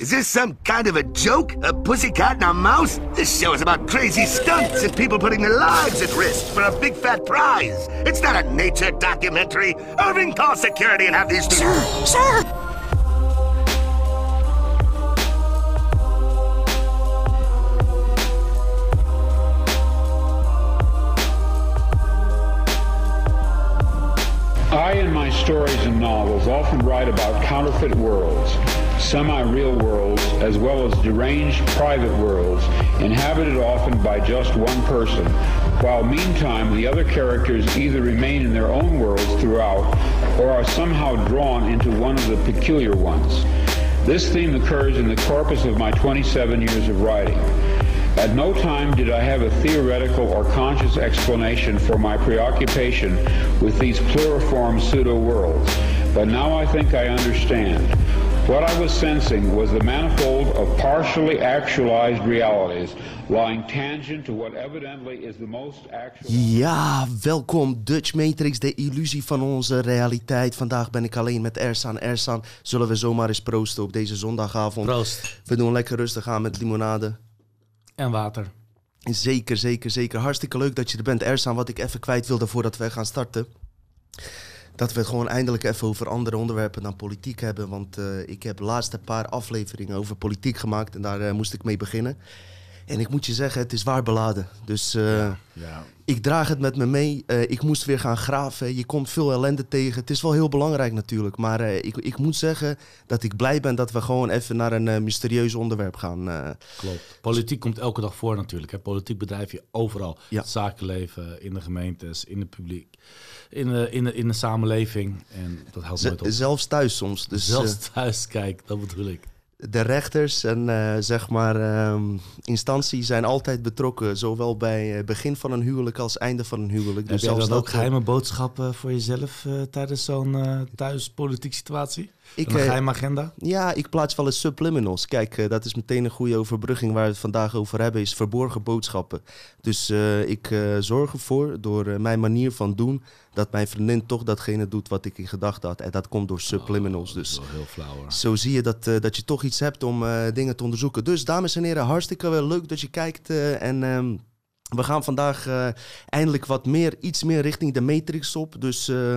Is this some kind of a joke? A pussycat and a mouse? This show is about crazy stunts and people putting their lives at risk for a big fat prize. It's not a nature documentary. Irving, call security and have these... two. Sir, sir! I, in my stories and novels, often write about counterfeit worlds, semi real worlds, as well as deranged private worlds, inhabited often by just one person, while meantime the other characters either remain in their own worlds throughout or are somehow drawn into one of the peculiar ones. This theme occurs in the corpus of my 27 years of writing. At no time did I have a theoretical or conscious explanation for my preoccupation with these pluriform pseudo-worlds, but now I think I understand. What I was sensing was the manifold of partially actualized realities lying tangent to what evidently is the most actual... Ja, welkom Dutch Matrix, de illusie van onze realiteit. Vandaag ben ik alleen met Ersan. Ersan, zullen we zomaar eens proosten op deze zondagavond? Proost. We doen lekker rustig aan met limonade. En water. Zeker, zeker, zeker. Hartstikke leuk dat je er bent. Ersan, wat ik even kwijt wilde voordat wij gaan starten. Dat we het gewoon eindelijk even over andere onderwerpen dan politiek hebben. Want eh, ik heb de laatste paar afleveringen over politiek gemaakt en daar eh, moest ik mee beginnen. En ik moet je zeggen, het is waar beladen. Dus eh, Ja. ik draag het met me mee. Ik moest weer gaan graven. Je komt veel ellende tegen. Het is wel heel belangrijk natuurlijk. Maar ik, ik moet zeggen dat ik blij ben dat we gewoon even naar een mysterieus onderwerp gaan. Klopt. Politiek komt elke dag voor natuurlijk. Hè. Politiek bedrijf je overal. Ja. Het zakenleven, in de gemeentes, in het publiek, in de, in de, in de samenleving. En dat helpt nooit op. zelfs thuis soms. Dus eh, Zelfs thuis, kijk, dat bedoel ik. de rechters en eh, zeg maar ehm, instanties zijn altijd betrokken. Zowel bij begin van een huwelijk als einde van een huwelijk. Heb jij zelfs dan ook dat, geheime boodschappen voor jezelf eh, tijdens zo'n eh thuispolitiek situatie? Ik, een eh, geheime agenda? Ja, ik plaats wel eens subliminals. Kijk, eh, dat is meteen een goede overbrugging waar we het vandaag over hebben, is verborgen boodschappen. Dus eh, ik eh, zorg ervoor, door mijn manier van doen, dat mijn vriendin toch datgene doet wat ik in gedachten had. En dat komt door subliminals. Oh, Dat is Dus wel heel flauw hoor. zo zie je dat, eh, dat je toch iets hebt om eh, dingen te onderzoeken. Dus dames en heren, hartstikke wel leuk dat je kijkt. en ehm, we gaan vandaag eh, eindelijk wat meer, iets meer richting de matrix op. Dus eh,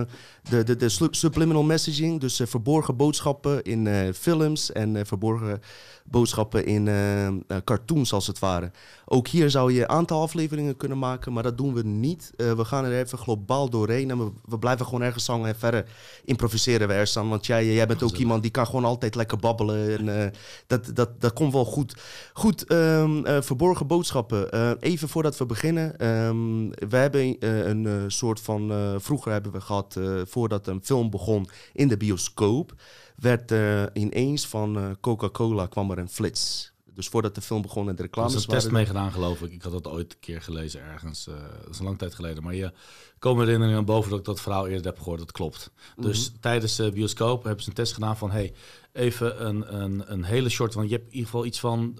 de, de, de subliminal messaging, dus eh, verborgen boodschappen in eh, films en eh, verborgen boodschappen in cartoons als het ware. Ook hier zou je een aantal afleveringen kunnen maken, maar dat doen we niet. We gaan er even globaal doorheen en we, we blijven gewoon ergens hangen en verder improviseren we ergens aan. Want jij, jij bent ook iemand die kan gewoon altijd lekker babbelen en dat, dat, dat komt wel goed. Goed, ehm, eh, verborgen boodschappen. Even voordat we beginnen. ehm, we hebben een soort van... vroeger hebben we gehad, eh, voordat een film begon in de bioscoop... werd eh, ineens van eh, Coca-Cola kwam er een flits. Dus voordat de film begon en de Er reclames was een waren... test mee gedaan, geloof ik. Ik had dat ooit een keer gelezen ergens. eh, dat is een lang tijd geleden. Maar je komen herinneringen aan boven dat ik dat verhaal eerder heb gehoord. Dat klopt. Dus tijdens de bioscoop hebben ze een test gedaan van... Hey, even een, een, een hele short... Want je hebt in ieder geval iets van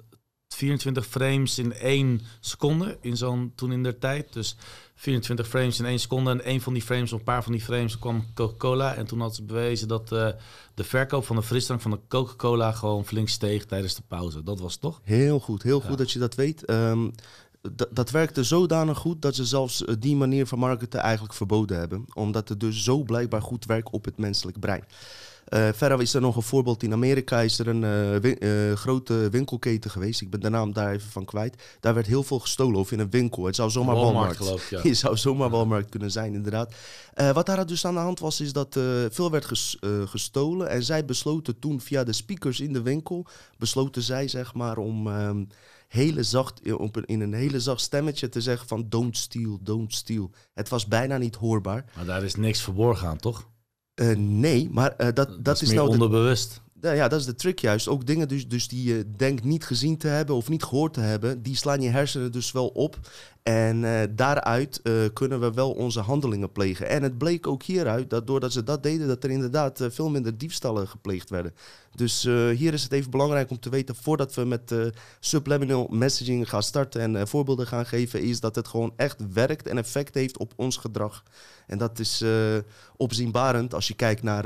24 frames in één seconde. In zo'n toen in der tijd. Dus 24 frames in één seconde. En één van die frames, of een paar van die frames, kwam Coca-Cola. En toen had ze bewezen dat eh, de verkoop van de frisdrank van de Coca-Cola... gewoon flink steeg tijdens de pauze. Dat was het toch? Heel goed, heel goed dat je dat weet. Ehm, dat werkte zodanig goed dat ze zelfs eh, die manier van marketen eigenlijk verboden hebben. Omdat het dus zo blijkbaar goed werkt op het menselijk brein. Eh, verder is er nog een voorbeeld. In Amerika is er een eh, win- eh, grote winkelketen geweest. Ik ben de naam daar even van kwijt. Daar werd heel veel gestolen of in een winkel. Het zou zomaar Walmart, Walmart, geloof ik, ja. Je zou zomaar Walmart kunnen zijn, inderdaad. Wat daar dus aan de hand was, is dat veel werd ges- gestolen. En zij besloten toen via de speakers in de winkel, besloten zij zeg maar om ehm, hele zacht, in een hele zacht stemmetje te zeggen van don't steal, don't steal. Het was bijna niet hoorbaar. Maar daar is niks verborgen aan, toch? Eh, nee, maar eh, dat, dat, is, meer nou de, onderbewust. ja, ja, dat is de trick juist. Ook dingen dus, dus die je denkt niet gezien te hebben of niet gehoord te hebben, die slaan je hersenen dus wel op. En eh, daaruit eh, kunnen we wel onze handelingen plegen. En het bleek ook hieruit dat doordat ze dat deden, dat er inderdaad eh, veel minder diefstallen gepleegd werden. Dus hier is het even belangrijk om te weten, voordat we met subliminal messaging gaan starten en voorbeelden gaan geven, is dat het gewoon echt werkt en effect heeft op ons gedrag. En dat is opzienbarend als je kijkt naar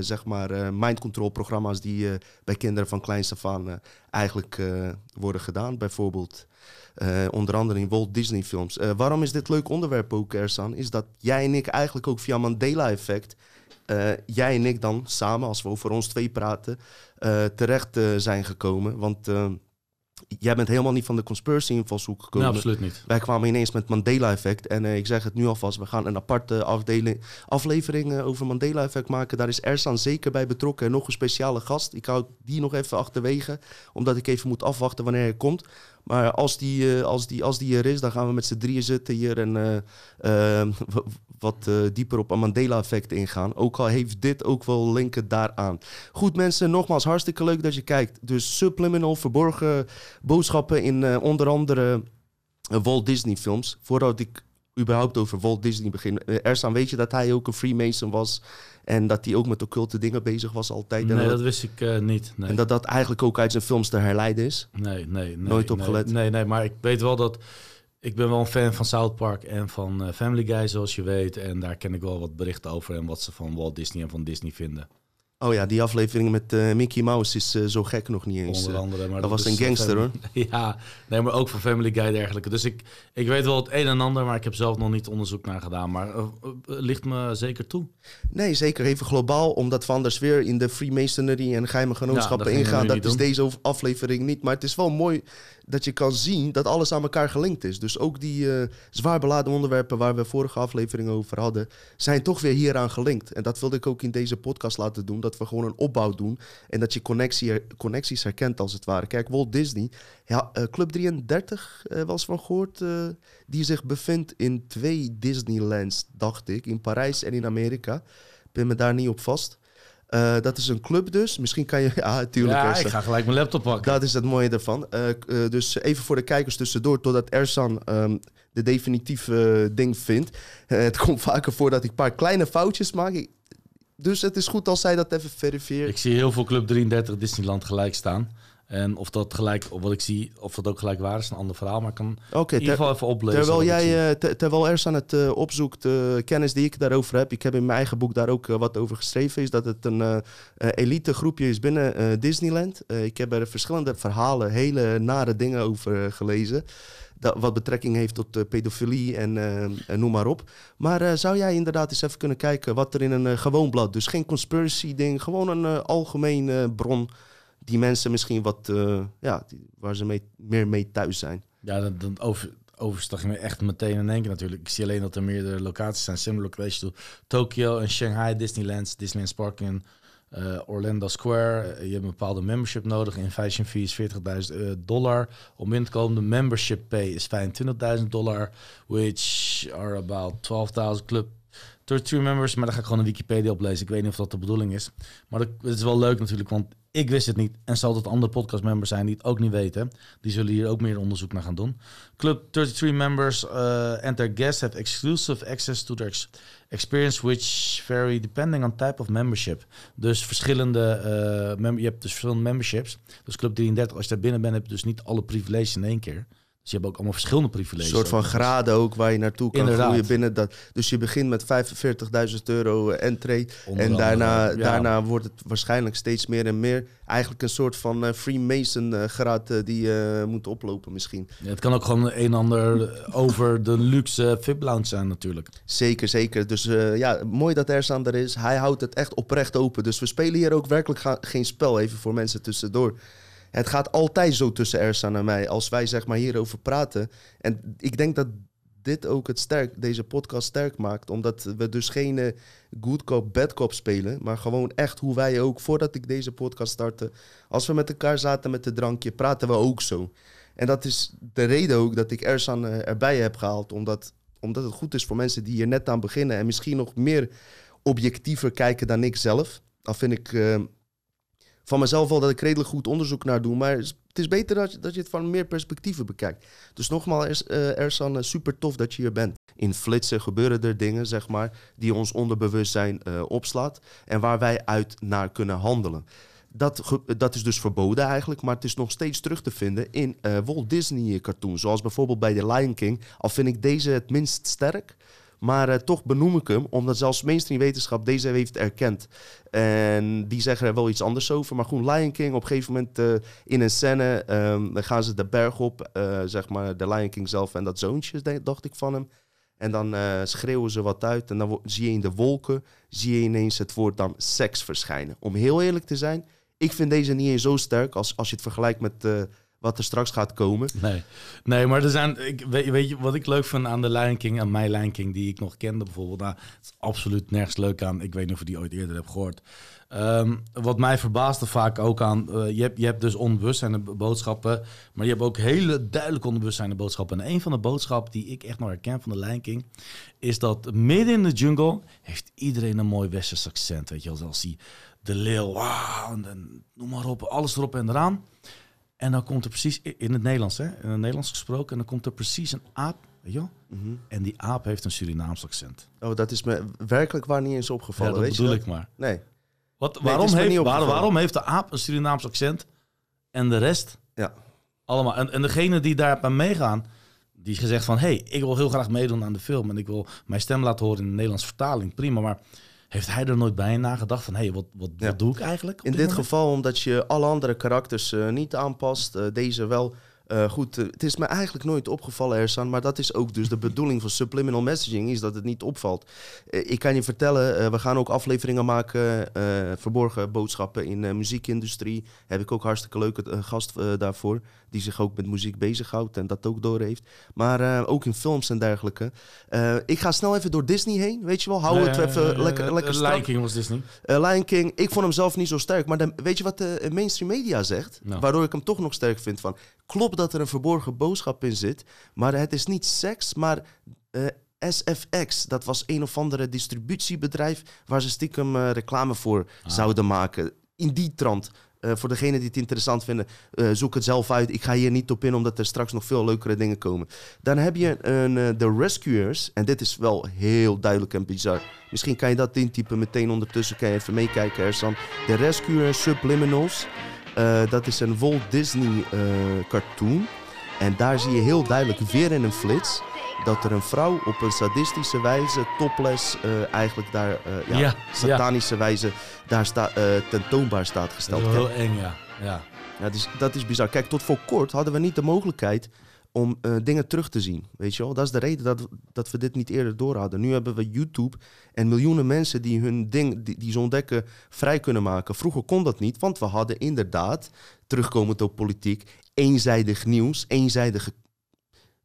zeg maar mind control programma's die bij kinderen van kleins af aan eh, eigenlijk worden gedaan. Bijvoorbeeld eh, onder andere in Walt Disney films. Eh, waarom is dit leuk onderwerp ook, Ersan? Is dat jij en ik eigenlijk ook via Mandela-effect... eh, jij en ik dan samen, als we over ons twee praten, terecht zijn gekomen. Want jij bent helemaal niet van de conspiracy-invalshoek gekomen. Nee, absoluut niet. Wij kwamen ineens met Mandela-effect. En eh, ik zeg het nu alvast, we gaan een aparte afdeling, aflevering eh, over Mandela-effect maken. Daar is Ersan zeker bij betrokken. En nog een speciale gast. Ik hou die nog even achterwege, omdat ik even moet afwachten wanneer hij komt. Maar als die, eh, als, die, als die er is, dan gaan we met z'n drieën zitten hier en w- wat eh, dieper op een Mandela-effect ingaan. Ook al heeft dit ook wel linken daaraan. Goed mensen, nogmaals hartstikke leuk dat je kijkt. Dus subliminal, verborgen boodschappen in eh, onder andere eh, Walt Disney films. Voordat ik überhaupt over Walt Disney begin. Ersan, weet je dat hij ook een Freemason was? En dat hij ook met occulte dingen bezig was altijd? Nee, dat, dat wist ik niet. Nee. en dat dat eigenlijk ook uit zijn films te herleiden is? Nee, nee, nee. Nooit op nee, gelet? Nee, nee, maar ik weet wel dat... Ik ben wel een fan van South Park en van eh, Family Guy, zoals je weet. En daar ken ik wel wat berichten over en wat ze van Walt Disney en van Disney vinden. Oh ja, die aflevering met eh, Mickey Mouse is eh, zo gek nog niet eens. Onder andere. Maar dat was een gangster, Family- Ja, nee, maar ook van Family Guy dergelijke. Dus ik, ik weet wel het een en ander, maar ik heb zelf nog niet onderzoek naar gedaan. Maar eh, ligt me zeker toe. Nee, zeker even globaal, omdat we anders weer in de Freemasonry en geheime genootschappen ingaan. Dat is doen. deze aflevering niet. Maar het is wel mooi dat je kan zien dat alles aan elkaar gelinkt is. Dus ook die eh, zwaar beladen onderwerpen waar we vorige aflevering over hadden, zijn toch weer hieraan gelinkt. En dat wilde ik ook in deze podcast laten doen. Dat we gewoon een opbouw doen en dat je connectie, connecties herkent als het ware. Kijk, Walt Disney, ja, eh, Club 33 eh was van gehoord, eh, die zich bevindt in twee Disneylands, dacht ik. In Parijs en in Amerika. Pin me daar niet op vast. Eh, dat is een club dus. Misschien kan je... Ja, tuurlijk. Ja, ik ga gelijk mijn laptop pakken. Dat is het mooie ervan. Eh, eh, dus even voor de kijkers tussendoor, totdat Ersan ehm, de definitieve ding vindt. Het komt vaker voor dat ik een paar kleine foutjes maak. Ik- dus het is goed als zij dat even verifieert. Ik zie heel veel Club 33 Disneyland gelijk staan. En of dat gelijk, wat ik zie, of dat ook gelijk waar is, een ander verhaal. Maar ik kan Oké, in ieder geval even oplezen. Terwijl, jij, eh, ter- terwijl Ersan het eh, opzoekt, eh, kennis die ik daarover heb, ik heb in mijn eigen boek daar ook wat over geschreven, is dat het een elite groepje is binnen Disneyland. Ik heb er verschillende verhalen, hele nare dingen over gelezen. Dat, wat betrekking heeft tot pedofilie en, en noem maar op. Maar zou jij inderdaad eens even kunnen kijken wat er in een gewoon blad, dus geen conspiracy ding, gewoon een algemeen eh, bron die mensen misschien wat, eh, ja, waar ze mee, meer mee thuis zijn. Ja, dan, dan over, overstag je me echt meteen in één keer natuurlijk. Ik zie alleen dat er meerdere locaties zijn. Similar locations to Tokyo en Shanghai, Disneyland, Disneyland Park in eh, Orlando Square. Je hebt een bepaalde membership nodig. Invitation fee is 40.000 eh, dollar. Om in te komen, de membership pay is 25.000 dollar. Which are about 12.000 club 32 members. Maar daar ga ik gewoon een Wikipedia oplezen. Ik weet niet of dat de bedoeling is. Maar dat, het is wel leuk natuurlijk, want ik wist het niet. En zal het andere podcastmembers zijn die het ook niet weten. Die zullen hier ook meer onderzoek naar gaan doen. Club 33 members uh, and their guests have exclusive access to their ex- experience, which vary depending on type of membership. Dus verschillende, mem- je hebt dus verschillende memberships. Dus Club 33, als je daar binnen bent, heb je dus niet alle privileges in één keer. Dus je hebt ook allemaal verschillende Een privileges. soort van graden ook waar je naartoe kan Inderdaad. groeien binnen dat. Dus je begint met 45.000 euro entree. Onder en andere, daarna, ja. daarna wordt het waarschijnlijk steeds meer en meer. Eigenlijk een soort van eh, Freemason eh, graad eh, die je moet oplopen misschien. Ja, het kan ook gewoon een en ander over de luxe VIP lounge zijn natuurlijk. Zeker, zeker. Dus eh, ja, mooi dat Ersan er is. Hij houdt het echt oprecht open. Dus we spelen hier ook werkelijk geen spel, even voor mensen tussendoor. Het gaat altijd zo tussen Ersan en mij, als wij zeg maar hierover praten. En ik denk dat dit ook het sterk, deze podcast sterk maakt. Omdat we dus geen eh, good cop, bad cop spelen. Maar gewoon echt hoe wij ook, voordat ik deze podcast startte... Als we met elkaar zaten met de drankje, praten we ook zo. En dat is de reden ook dat ik Ersan eh, erbij heb gehaald. Omdat omdat het goed is voor mensen die hier net aan beginnen en misschien nog meer objectiever kijken dan ik zelf. Dan vind ik, eh, van mezelf wel dat ik redelijk goed onderzoek naar doe. Maar het is beter dat je, dat je het van meer perspectieven bekijkt. Dus nogmaals, uh, Ersan, uh, super tof dat je hier bent. In flitsen gebeuren er dingen, zeg maar, die ons onderbewustzijn uh, opslaat. En waar wij uit naar kunnen handelen. Dat, dat is dus verboden eigenlijk, maar het is nog steeds terug te vinden in Walt Disney cartoons. Zoals bijvoorbeeld bij The Lion King. Al vind ik deze het minst sterk. Maar uh, toch benoem ik hem, omdat zelfs mainstream wetenschap deze heeft erkend. En die zeggen er wel iets anders over. Maar goed, Lion King op een gegeven moment uh, in een scène... Um, dan gaan ze de berg op, uh, zeg maar de Lion King zelf en dat zoontje, dacht ik van hem. En dan schreeuwen ze wat uit en dan zie je in de wolken... zie je ineens het woord dan seks verschijnen. Om heel eerlijk te zijn, ik vind deze niet eens zo sterk... als, als je het vergelijkt met wat er straks gaat komen. Nee, nee maar er zijn, ik, weet, je wat ik leuk vind aan de Lion aan mijn Lion die ik nog kende bijvoorbeeld. Nou, het is absoluut nergens leuk aan. Ik weet niet of je die ooit eerder hebt gehoord. Um, wat mij verbaasde vaak ook aan, uh, je, hebt, je hebt dus onbewustzijnde boodschappen, maar je hebt ook hele duidelijk onbewustzijnde boodschappen. En een van de boodschappen die ik echt nog herken van de Lion is dat midden in de jungle heeft iedereen een mooi westers accent. Weet je als die de leeuw, en, en, noem maar op, alles erop en eraan. En dan komt er precies, in het Nederlands, hè, in het Nederlands gesproken, en dan komt er precies een aap, weet je mm -hmm. En die aap heeft een Surinaams accent. Oh, dat is me werkelijk waar niet eens opgevallen, ja, dat weet bedoel je ik maar. Nee. Wat, waarom, heeft, waar- waarom heeft de aap een Surinaams accent en de rest Ja. allemaal? En, en degene die daar aan meegaan, die gezegd van... hé, hey, ik wil heel graag meedoen aan de film... en ik wil mijn stem laten horen in de Nederlandse vertaling. Prima, maar heeft hij er nooit bij nagedacht van... hé, hey, wat, wat, Ja. wat doe ik eigenlijk? In dit geval omdat je alle andere karakters eh, niet aanpast, eh, deze wel. eh, goed, het is me eigenlijk nooit opgevallen, Ersan, maar dat is ook dus de bedoeling van subliminal messaging, is dat het niet opvalt. Ik kan je vertellen, we gaan ook afleveringen maken, verborgen boodschappen in de muziekindustrie. Heb ik ook hartstikke leuke gast daarvoor, die zich ook met muziek bezighoudt en dat ook doorheeft. Maar eh, ook in films en dergelijke. Eh, ik ga snel even door Disney heen, weet je wel, hou het even eh, lekker, lekker strak. Lion King was Disney. Lion King, ik vond hem zelf niet zo sterk. Maar weet je wat de mainstream media zegt? Nou. Waardoor ik hem toch nog sterk vind van... Klopt dat er een verborgen boodschap in zit. Maar het is niet seks, maar SFX. Dat was een of andere distributiebedrijf... waar ze stiekem reclame voor Ah. zouden maken. In die trant. Eh, voor degenen die het interessant vinden, eh, zoek het zelf uit. Ik ga hier niet op in, omdat er straks nog veel leukere dingen komen. Dan heb je een, eh, de Rescuers. En dit is wel heel duidelijk en bizar. Misschien kan je dat intypen meteen ondertussen. Kan je even meekijken, Ersan. De Rescuers Subliminals. Eh, dat is een Walt Disney eh, cartoon. En daar zie je heel duidelijk weer in een flits... dat er een vrouw op een sadistische wijze, topless, eh, eigenlijk daar... eh, ja, Ja, satanische wijze daar sta, eh, tentoonbaar staat Dat gesteld. is heel eng, ja. ja. ja, dat, is, dat is bizar. Kijk, tot voor kort hadden we niet de mogelijkheid om dingen terug te zien. Weet je wel? Dat is de reden dat, dat we dit niet eerder door hadden. Nu hebben we YouTube en miljoenen mensen die hun ding, die, die ze ontdekken, vrij kunnen maken. Vroeger kon dat niet, want we hadden inderdaad, terugkomend op politiek, eenzijdig nieuws, eenzijdige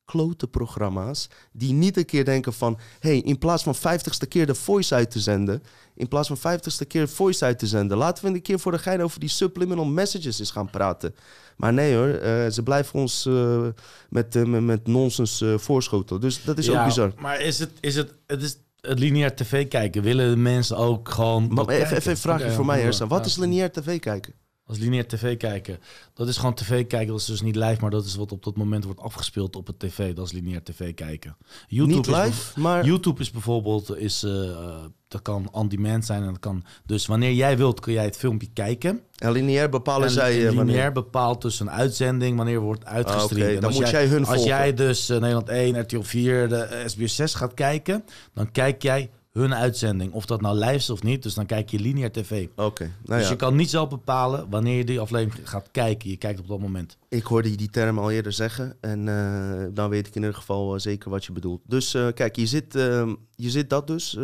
klote programma's die niet een keer denken van... hey, in plaats van vijftigste keer de voice uit te zenden... in plaats van vijftigste keer voice uit te zenden... laten we een keer voor de gein over die subliminal messages eens gaan praten. Maar nee hoor, eh, ze blijven ons eh, met, eh, met, met nonsens voorschotelen. Dus dat is ook bizar. Maar is het, is het, het is het lineair tv kijken. Willen de mensen ook gewoon... Maar even, even een vraagje voor mij, Ersan. Wat ja. is lineair tv kijken? Als lineair tv kijken. Dat is gewoon tv kijken. Dat is dus niet live, maar dat is wat op dat moment wordt afgespeeld op het tv. Dat is lineair tv kijken. YouTube Niet is live, maar... YouTube is bijvoorbeeld, is, eh, dat kan on-demand zijn. En dat kan, dus wanneer jij wilt, kun jij het filmpje kijken. En lineair bepalen en, zij... en eh, lineair wanneer- bepaalt dus een uitzending wanneer wordt uitgestreamd. Ah, En dan moet jij hun Als volgen. jij dus Nederland 1, RTL 4, de SBS 6 gaat kijken, dan kijk jij hun uitzending. Of dat nou live is of niet, dus dan kijk je lineair tv. Oké, nou dus ja. je kan niet zelf bepalen wanneer je die aflevering gaat kijken. Je kijkt op dat moment. Ik hoorde je die term al eerder zeggen. En eh, dan weet ik in ieder geval eh, zeker wat je bedoelt. Dus eh, kijk, je zit, eh, je zit dat dus,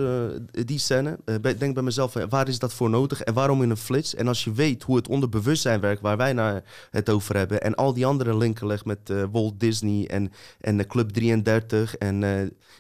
die scène. Denk bij mezelf, waar is dat voor nodig en waarom in een flits? En als je weet hoe het onderbewustzijn werkt, waar wij naar het over hebben. En al die andere linken legt met Walt Disney en, en de Club 33. En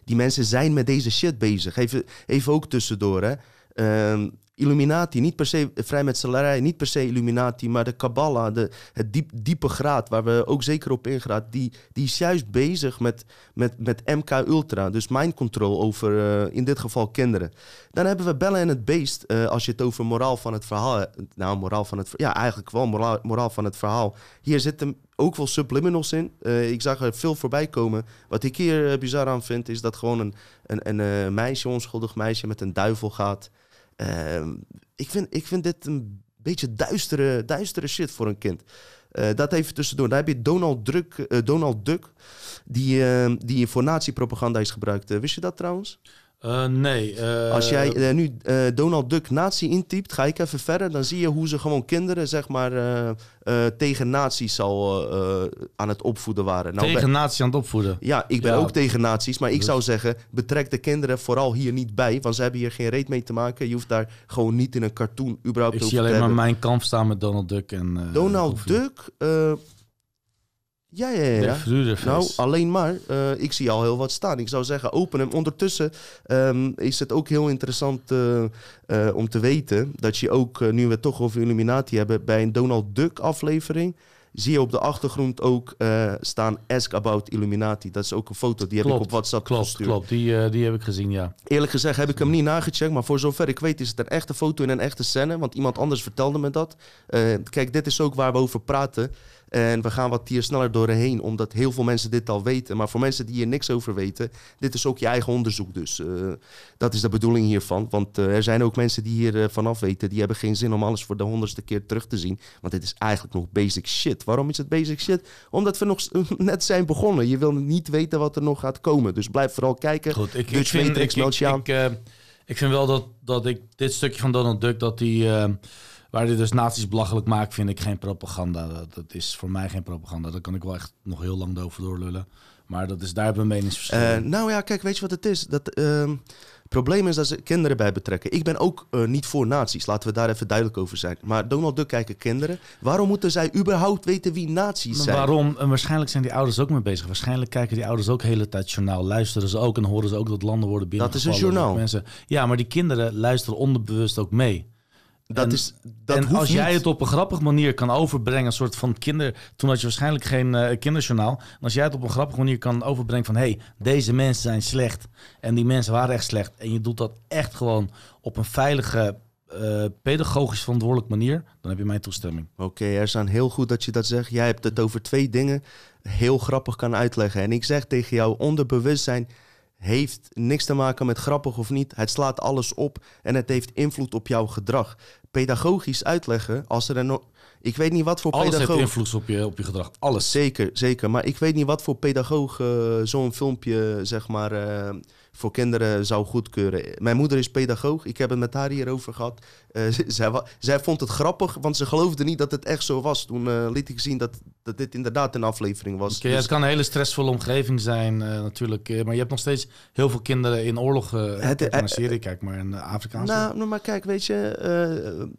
die mensen zijn met deze shit bezig. Even, even ook tussendoor, hè. Ehm, Illuminati, niet per se vrijmetselarij, niet per se Illuminati, maar de Kabbalah, de, het diep, diepe graad waar we ook zeker op ingaan, die, die is juist bezig met, met, met MK Ultra, dus mind control over eh, in dit geval kinderen. Dan hebben we Bellen en het Beest, eh, als je het over moraal van het verhaal, hebt. nou moraal van het, ja eigenlijk wel moraal, moraal van het verhaal. Hier zitten ook wel subliminals in. Eh, ik zag er veel voorbij komen. Wat ik hier bizar aan vind, is dat gewoon een, een, een meisje, onschuldig meisje, met een duivel gaat. Ehm, ik, vind, ik vind dit een beetje duistere, duistere shit voor een kind. Uh, dat even tussendoor. Daar heb je Donald, Duck, uh, Donald Duck, die, uh, die voor nazi-propaganda is gebruikt. wist je dat trouwens? Uh, nee. Uh, Als jij uh, nu Donald Duck nazi intypt, ga ik even verder. Dan zie je hoe ze gewoon kinderen zeg maar, tegen nazi's al aan het opvoeden waren. Nou, tegen nazi's aan het opvoeden? Ja, ik ben ja. ook tegen nazi's. Maar ik dus... zou zeggen, betrek de kinderen vooral hier niet bij. Want ze hebben hier geen reet mee te maken. Je hoeft daar gewoon niet in een cartoon überhaupt ik over zie alleen te maar hebben. mijn kamp staan met Donald Duck. En, Donald Duck... Ja, ja, ja. Nou, alleen maar. Uh, ik zie al heel wat staan. Ik zou zeggen, open hem. Ondertussen um, is het ook heel interessant uh, uh, om te weten dat je ook, nu we het toch over Illuminati hebben, bij een Donald Duck aflevering zie je op de achtergrond ook staan Ask About Illuminati. Dat is ook een foto, die heb ik op WhatsApp klopt, gestuurd. Klopt, die, die heb ik gezien, ja. Eerlijk gezegd heb ik hem niet nagecheckt, maar voor zover ik weet is het een echte foto in een echte scène, want iemand anders vertelde me dat. kijk, dit is ook waar we over praten. En we gaan wat hier sneller doorheen, omdat heel veel mensen dit al weten. Maar voor mensen die hier niks over weten, dit is ook je eigen onderzoek. Dus uh, dat is de bedoeling hiervan. Want uh, er zijn ook mensen die hier uh, vanaf weten, die hebben geen zin om alles voor de honderdste keer terug te zien. Want dit is eigenlijk nog basic shit. Waarom is het basic shit? Omdat we nog net zijn begonnen. Je wil niet weten wat er nog gaat komen. Dus blijf vooral kijken. Goed, ik, Dutch ik, vind, Matrix, ik, ik vind wel dat, dat ik dit stukje van Donald Duck, dat die waar hij dus nazi's belachelijk maakt, vind ik geen propaganda. Dat, dat, is voor mij geen propaganda. Daar kan ik wel echt nog heel lang over doorlullen. Maar dat is, daar hebben we meningsverschil. Uh, nou ja, kijk, weet je wat het is? Dat, uh, het probleem is dat ze kinderen bij betrekken. Ik ben ook uh, niet voor nazi's, laten we daar even duidelijk over zijn. Maar Donald Duck kijken kinderen. Waarom moeten zij überhaupt weten wie nazi's zijn? Waarom? En waarschijnlijk zijn die ouders ook mee bezig. Waarschijnlijk kijken die ouders ook de hele tijd journaal. Luisteren ze ook en horen ze ook dat landen worden binnengevallen. Dat is een journaal. Mensen. Ja, maar die kinderen luisteren onderbewust ook mee. Dat en, is, dat en als jij het op een grappige manier kan overbrengen, een soort van kinder. Toen had je waarschijnlijk geen uh, kinderjournaal. En als jij het op een grappige manier kan overbrengen van hé, hey, deze mensen zijn slecht. En die mensen waren echt slecht. En je doet dat echt gewoon op een veilige, uh, pedagogisch verantwoordelijke manier. Dan heb je mijn toestemming. Oké, okay, er zijn heel goed dat je dat zegt. Jij hebt het over twee dingen heel grappig kan uitleggen. En ik zeg tegen jou, onderbewustzijn heeft niks te maken met grappig of niet. Het slaat alles op en het heeft invloed op jouw gedrag. Pedagogisch uitleggen, als er een... No ik weet niet wat voor Alles pedagoog... heeft invloed op je, op je gedrag. Alles. Zeker, zeker. Maar ik weet niet wat voor pedagoog uh, zo'n filmpje, zeg maar, uh, voor kinderen zou goedkeuren. Mijn moeder is pedagoog. Ik heb het met haar hierover gehad. Uh, zij, zij, vond het grappig, want ze geloofde niet dat het echt zo was. Toen liet ik zien dat, dat dit inderdaad een aflevering was. Okay, dus... Het kan een hele stressvolle omgeving zijn, natuurlijk. maar je hebt nog steeds heel veel kinderen in oorlog. het, een serie, kijk maar, in Afrikaanse. Nou, nou, maar kijk, weet je...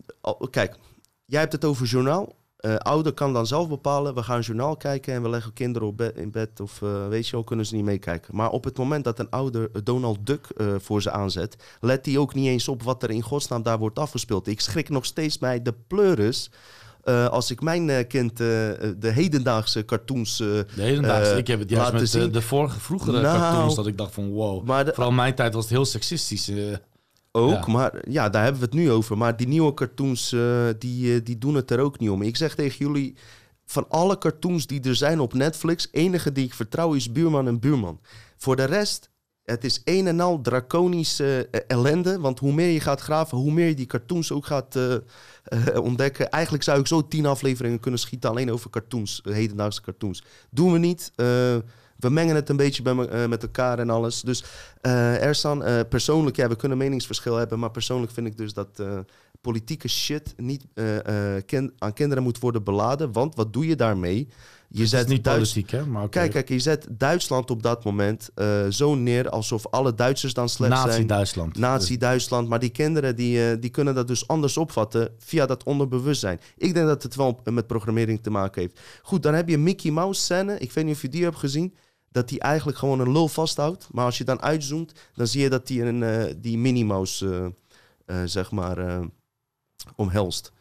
Kijk, jij hebt het over journaal. Uh, ouder kan dan zelf bepalen, we gaan een journaal kijken en we leggen kinderen op bed, in bed of uh, weet je wel, kunnen ze niet meekijken. Maar op het moment dat een ouder Donald Duck uh, voor ze aanzet, let hij ook niet eens op wat er in godsnaam daar wordt afgespeeld. Ik schrik nog steeds bij de pleuris. als ik mijn kind de hedendaagse cartoons. de hedendaagse, ik heb het juist met de, de, vorige, vroegere nou, cartoons dat ik dacht van wow. Maar de, Vooral mijn tijd was het heel seksistisch. Ook, ja. maar ja, daar hebben we het nu over. Maar die nieuwe cartoons, uh, die, uh, die doen het er ook niet om. Ik zeg tegen jullie, van alle cartoons die er zijn op Netflix, enige die ik vertrouw is Buurman en Buurman. Voor de rest, het is een en al draconische uh, ellende. Want hoe meer je gaat graven, hoe meer je die cartoons ook gaat ontdekken. Eigenlijk zou ik zo tien afleveringen kunnen schieten alleen over cartoons, hedendaagse cartoons. Doen we niet. We mengen het een beetje bij me, uh, met elkaar en alles. Dus uh, Ersan, uh, persoonlijk, ja, we kunnen meningsverschil hebben. Maar persoonlijk vind ik dus dat politieke shit niet aan kinderen moet worden beladen. Want wat doe je daarmee? Je het zet niet Duits politiek, hè? Maar okay. Kijk, kijk, je zet Duitsland op dat moment zo neer alsof alle Duitsers dan slecht Nazi zijn. Duitsland. Nazi-Duitsland. Maar die kinderen die, die kunnen dat dus anders opvatten via dat onderbewustzijn. Ik denk dat het wel met programmering te maken heeft. Goed, dan heb je Mickey Mouse scène. Ik weet niet of je die hebt gezien dat hij eigenlijk gewoon een lul vasthoudt. Maar als je dan uitzoomt, dan zie je dat hij een, uh, die Minnie Mouse uh, eh, zeg maar, eh, omhelst.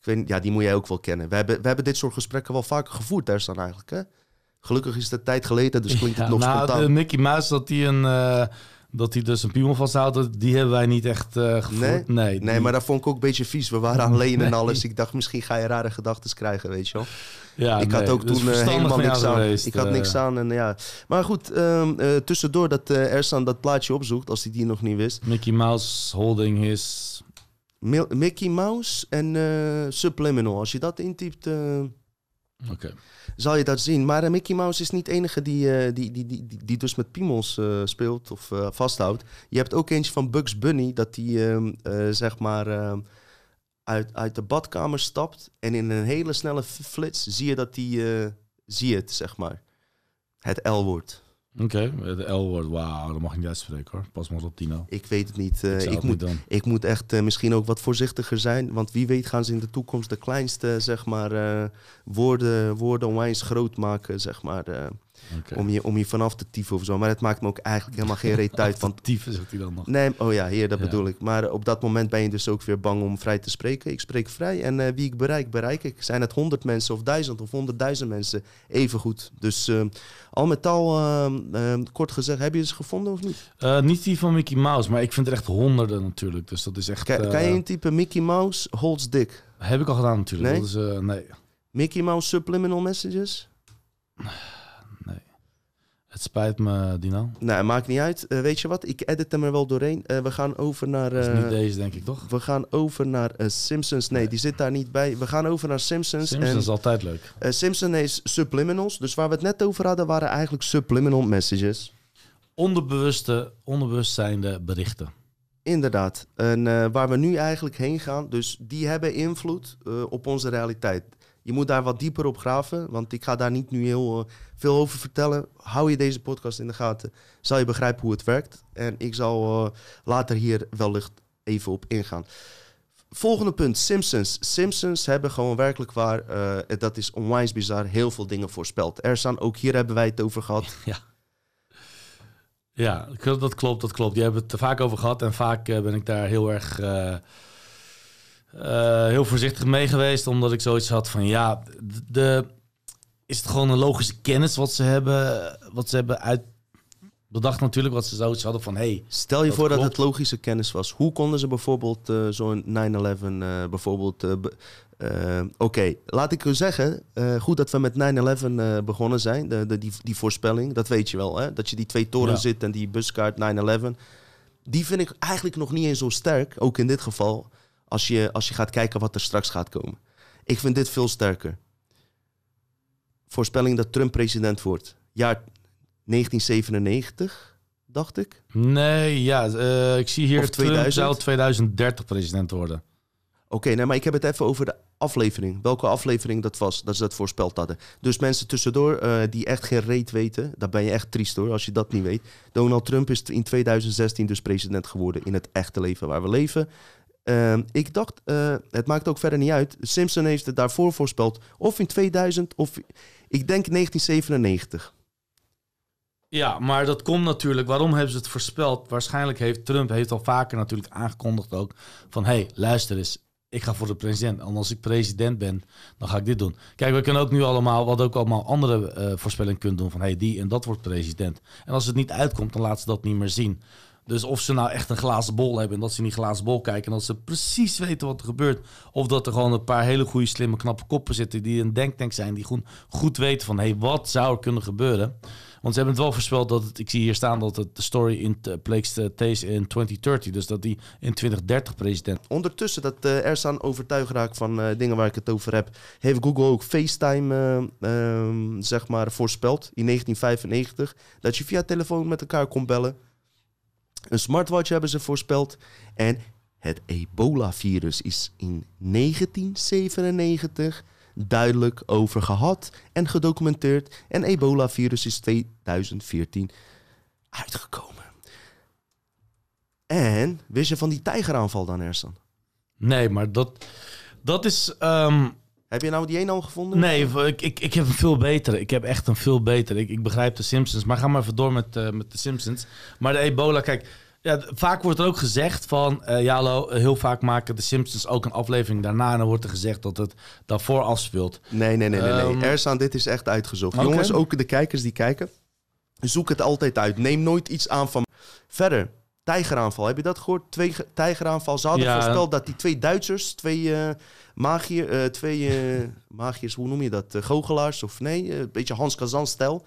Ik weet, niet- ja, die moet jij ook wel kennen. We hebben, we hebben dit soort gesprekken wel vaker gevoerd, daar staan eigenlijk. Hè? Gelukkig is de tijd geleden, dus klinkt het Ja, nog nou, spontaan. de Mickey Mouse, dat hij een... eh, dat hij dus een piemel vasthoudt, dat- die hebben wij niet echt eh gevoerd. Nee? nee, Nee, die- maar dat vond ik ook een beetje vies. We waren alleen en alles. Ik dacht, misschien ga je rare gedachten krijgen, weet je wel. Ja, ik had ook toen eh, helemaal niks aan. geweest, ik had eh. niks aan en ja. Maar goed, ehm, eh, tussendoor dat Ersan dat plaatje opzoekt, als hij die nog niet wist. Mickey Mouse holding his... Mil- Mickey Mouse en Subliminal. Als je dat intypt, zal je dat zien. Maar Mickey Mouse is niet de enige die, die, die, die, die, dus met piemels eh, speelt of vasthoudt. Je hebt ook eentje van Bugs Bunny, dat die ehm, eh, zeg maar ehm, uit, uit de badkamer stapt. En in een hele snelle flits zie je dat die, eh, zie je het, zeg maar. Het L-woord. Oké, de L-woord, wauw, dat mag ik niet uitspreken hoor. Pas maar op Tino. Ik weet het niet. eh, Ik het moet, niet ik moet echt eh, misschien ook wat voorzichtiger zijn. Want wie weet gaan ze in de toekomst de kleinste, zeg maar, woorden, woorden onwijs groot maken, zeg maar. Om, je, om je vanaf te tieven of zo. Maar het maakt me ook eigenlijk helemaal geen reet uit. Want Tyfen zegt hij dan nog. Nee, oh ja, hier, dat Ja. bedoel ik. Maar op dat moment ben je dus ook weer bang om vrij te spreken. Ik spreek vrij en eh, wie ik bereik, bereik ik. Zijn het honderd mensen of duizend of honderdduizend mensen, even goed. Dus eh, al met al, eh, kort gezegd, heb je ze gevonden of niet? Niet die van Mickey Mouse, maar ik vind er echt honderden natuurlijk. Dus dat is echt... Kan, kan je intypen Mickey Mouse holds dick? Heb ik al gedaan natuurlijk. Nee? Dat is, nee, Mickey Mouse subliminal messages? nee. Het spijt me, Dino. Nou, maakt niet uit. Eh, weet je wat? Ik edit hem er wel doorheen. Eh, we gaan over naar... Dat is eh, niet deze, denk ik, toch? we gaan over naar eh, Simpsons. Nee, die zit daar niet bij. We gaan over naar Simpsons. Simpsons en is altijd leuk. Eh, Simpson is subliminals. Dus waar we het net over hadden, waren eigenlijk subliminal messages. Onderbewuste, onderbewust zijnde berichten. Inderdaad. En eh, waar we nu eigenlijk heen gaan, dus die hebben invloed eh, op onze realiteit. Je moet daar wat dieper op graven, want ik ga daar niet nu heel eh, veel over vertellen. Hou je deze podcast in de gaten, zal je begrijpen hoe het werkt. En ik zal eh, later hier wellicht even op ingaan. Volgende punt, Simpsons. Simpsons hebben gewoon werkelijk waar, eh, dat is onwijs bizar, heel veel dingen voorspeld. Er staan, ook hier hebben wij het over gehad. Ja, dat klopt, dat klopt. Die hebben het er vaak over gehad en vaak ben ik daar heel erg eh, heel voorzichtig mee geweest, omdat ik zoiets had van ja, de, is het gewoon een logische kennis wat ze hebben, wat ze hebben uit bedacht natuurlijk, wat ze zoiets hadden van hey, Stel je Dat voor dat het logische kennis was. Hoe konden ze bijvoorbeeld eh, zo'n 9-11 eh, bijvoorbeeld... be- Oké, laat ik u zeggen, goed dat we met 9-11 eh, begonnen zijn, de, de, die, die voorspelling, dat weet je wel, hè? dat je die twee torens Ja. zit en die buskaart 9-11. Die vind ik eigenlijk nog niet eens zo sterk, ook in dit geval, als je, als je gaat kijken wat er straks gaat komen. Ik vind dit veel sterker. Voorspelling dat Trump president wordt. Jaar 1997, dacht ik. nee, ja, eh, ik zie hier Of Trump 2000? zou 2030 president worden. Oké, nee, maar ik heb het even over de aflevering. Welke aflevering dat was, dat ze dat voorspeld hadden. Dus mensen tussendoor eh, die echt geen reet weten, dan ben je echt triest hoor, als je dat niet weet. Donald Trump is in 2016 dus president geworden in het echte leven waar we leven. Ehm, ik dacht, eh, het maakt ook verder niet uit. Simpson heeft het daarvoor voorspeld, of in 2000 of ik denk 1997. Ja, maar dat komt natuurlijk. Waarom hebben ze het voorspeld? Waarschijnlijk heeft Trump heeft al vaker natuurlijk aangekondigd ook van hey, luister eens, ik ga voor de president. En als ik president ben, dan ga ik dit doen. Kijk, we kunnen ook nu allemaal, wat ook allemaal andere eh, voorspellingen kunnen doen van hey, die en dat wordt president. En als het niet uitkomt, dan laten ze dat niet meer zien. Dus of ze nou echt een glazen bol hebben en dat ze in die glazen bol kijken en dat ze precies weten wat er gebeurt. Of dat er gewoon een paar hele goede, slimme, knappe koppen zitten die een denktank zijn, die goed, goed weten van hey, wat zou er kunnen gebeuren. Want ze hebben het wel voorspeld dat het, ik zie hier staan dat het de story in uh, in 2030, dus dat die in 2030 president. Ondertussen dat uh, Ersan overtuigd raakt van uh, dingen waar ik het over heb, heeft Google ook FaceTime uh, zeg maar voorspeld in 1995 dat je via telefoon met elkaar kon bellen. Een smartwatch hebben ze voorspeld en het ebola-virus is in 1997 duidelijk over gehad en gedocumenteerd. En ebola-virus is 2014 uitgekomen. En wist je van die tijgeraanval dan, Ersan? Nee, maar dat, dat is... Um... Heb je nou die een al gevonden? Nee, ik, ik, ik heb een veel betere. Ik heb echt een veel betere. Ik, ik begrijp de Simpsons, maar ga maar even door met, uh, met de Simpsons. Maar de ebola, kijk... Ja, vaak wordt er ook gezegd van, eh ja heel vaak maken de Simpsons ook een aflevering daarna en dan wordt er gezegd dat het daarvoor afspeelt. Nee, nee, nee, nee. nee. Ersaan, dit is echt uitgezocht. Jongens, ook de kijkers die kijken, zoek het altijd uit. Neem nooit iets aan van... Verder, tijgeraanval. Heb je dat gehoord? Twee ge- tijgeraanval. Ze hadden Ja. voorspeld dat die twee Duitsers, twee magier, eh, twee magiërs, hoe noem je dat? Goochelaars of nee? Een beetje Hans Kazan-stijl.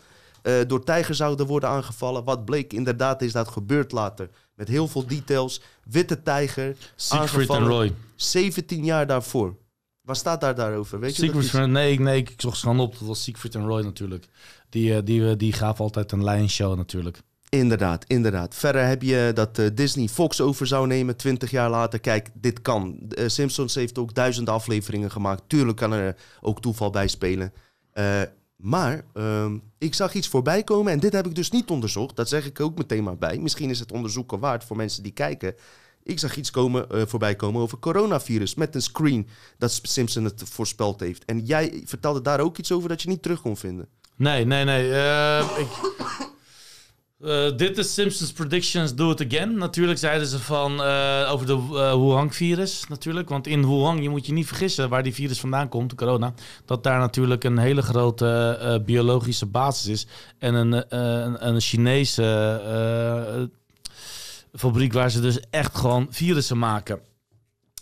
door tijgers zouden worden aangevallen. Wat bleek inderdaad is dat gebeurd later. Met heel veel details. Witte tijger. Siegfried en. Roy. 17 jaar daarvoor. Waar staat daar daarover? Weet je dat nee, nee, ik zocht ze gewoon op. Dat was Siegfried en Roy natuurlijk. Die, die, eh, die gaven altijd een lion show natuurlijk. Inderdaad, inderdaad. Verder heb je dat eh, Disney Fox over zou nemen 20 jaar later. Kijk, dit kan. Eh, Simpsons heeft ook duizenden afleveringen gemaakt. Tuurlijk kan er ook toeval bij spelen. Eh, maar ehm, ik zag iets voorbij komen en dit heb ik dus niet onderzocht. Dat zeg ik ook meteen maar bij. Misschien is het onderzoeken waard voor mensen die kijken. Ik zag iets komen, eh, voorbij komen over coronavirus met een screen dat Simpson het voorspeld heeft. En jij vertelde daar ook iets over dat je niet terug kon vinden. Nee, nee, nee. eh, ik, eh, dit is Simpsons Predictions Do It Again. Natuurlijk zeiden ze van eh, over de eh, Wuhan-virus natuurlijk. Want in Wuhan, je moet je niet vergissen waar die virus vandaan komt, de corona. Dat daar natuurlijk een hele grote eh, biologische basis is. En een, eh, een, een Chinese eh, fabriek waar ze dus echt gewoon virussen maken.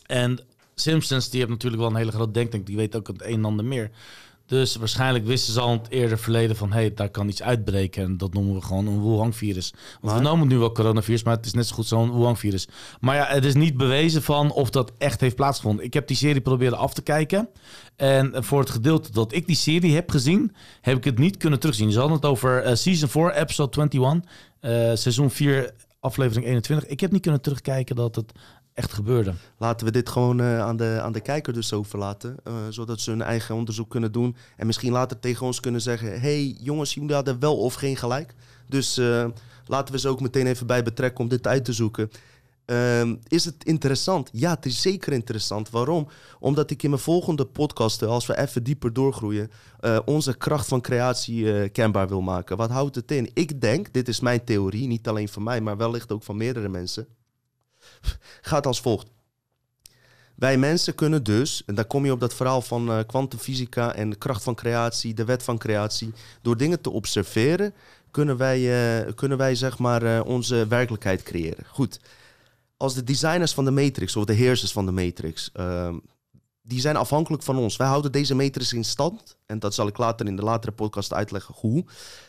En Simpsons, die hebben natuurlijk wel een hele grote denktank. Die weet ook het een en ander meer. Dus waarschijnlijk wisten ze al in het eerder verleden van... hé, hey, daar kan iets uitbreken. En dat noemen we gewoon een Wuhan-virus. Want we noemen het nu wel coronavirus, maar het is net zo goed zo'n Wuhan-virus. Maar ja, het is niet bewezen van of dat echt heeft plaatsgevonden. Ik heb die serie proberen af te kijken. En voor het gedeelte dat ik die serie heb gezien... heb ik het niet kunnen terugzien. Ze hadden het over eh, Season 4, episode 21. eh, seizoen 4, aflevering 21. Ik heb niet kunnen terugkijken dat het echt gebeurde. Laten we dit gewoon eh, aan, de, aan de kijker dus overlaten. eh, zodat ze hun eigen onderzoek kunnen doen. En misschien later tegen ons kunnen zeggen... hey, jongens, jullie hadden wel of geen gelijk. Dus eh, laten we ze ook meteen even bij betrekken om dit uit te zoeken. Ehm, is het interessant? Ja, het is zeker interessant. Waarom? Omdat ik in mijn volgende podcasten, als we even dieper doorgroeien, onze kracht van creatie kenbaar wil maken. Wat houdt het in? Ik denk, dit is mijn theorie, niet alleen van mij, maar wellicht ook van meerdere mensen. Gaat als volgt. Wij mensen kunnen dus, en daar kom je op dat verhaal van eh, kwantumfysica en de kracht van creatie, de wet van creatie. Door dingen te observeren, kunnen wij, eh, kunnen wij zeg maar eh, onze werkelijkheid creëren. Goed. Als de designers van de Matrix of de heersers van de Matrix, ehm, die zijn afhankelijk van ons. Wij houden deze Matrix in stand. En dat zal ik later in de latere podcast uitleggen hoe.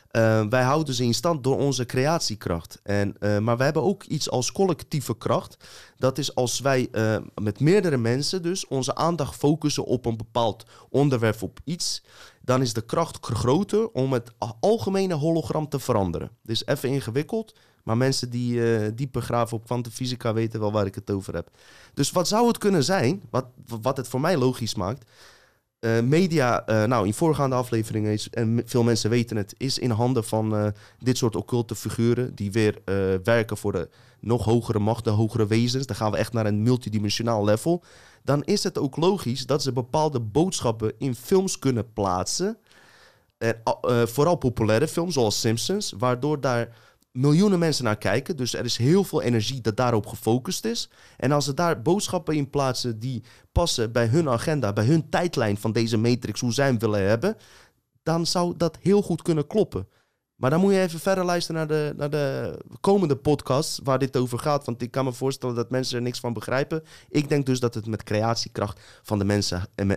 Eh, wij houden ze in stand door onze creatiekracht. En, eh, maar we hebben ook iets als collectieve kracht. Dat is als wij eh, met meerdere mensen dus onze aandacht focussen op een bepaald onderwerp, op iets. Dan is de kracht groter om het algemene hologram te veranderen. Dit is even ingewikkeld. Maar mensen die eh dieper graven op kwantumfysica weten wel waar ik het over heb. Dus wat zou het kunnen zijn, wat, wat het voor mij logisch maakt... Eh, media, eh, nou in voorgaande afleveringen is, en veel mensen weten het, is in handen van eh, dit soort occulte figuren die weer werken voor de nog hogere macht, de hogere wezens. Dan gaan we echt naar een multidimensionaal level. Dan is het ook logisch dat ze bepaalde boodschappen in films kunnen plaatsen. En, vooral populaire films zoals Simpsons, waardoor daar miljoenen mensen naar kijken. Dus er is heel veel energie dat daarop gefocust is. En als ze daar boodschappen in plaatsen die passen bij hun agenda, bij hun tijdlijn van deze matrix, hoe zij hem willen hebben, dan zou dat heel goed kunnen kloppen. Maar dan moet je even verder luisteren naar de, naar de komende podcast waar dit over gaat. Want ik kan me voorstellen dat mensen er niks van begrijpen. Ik denk dus dat het met creatiekracht van de mensen, eh,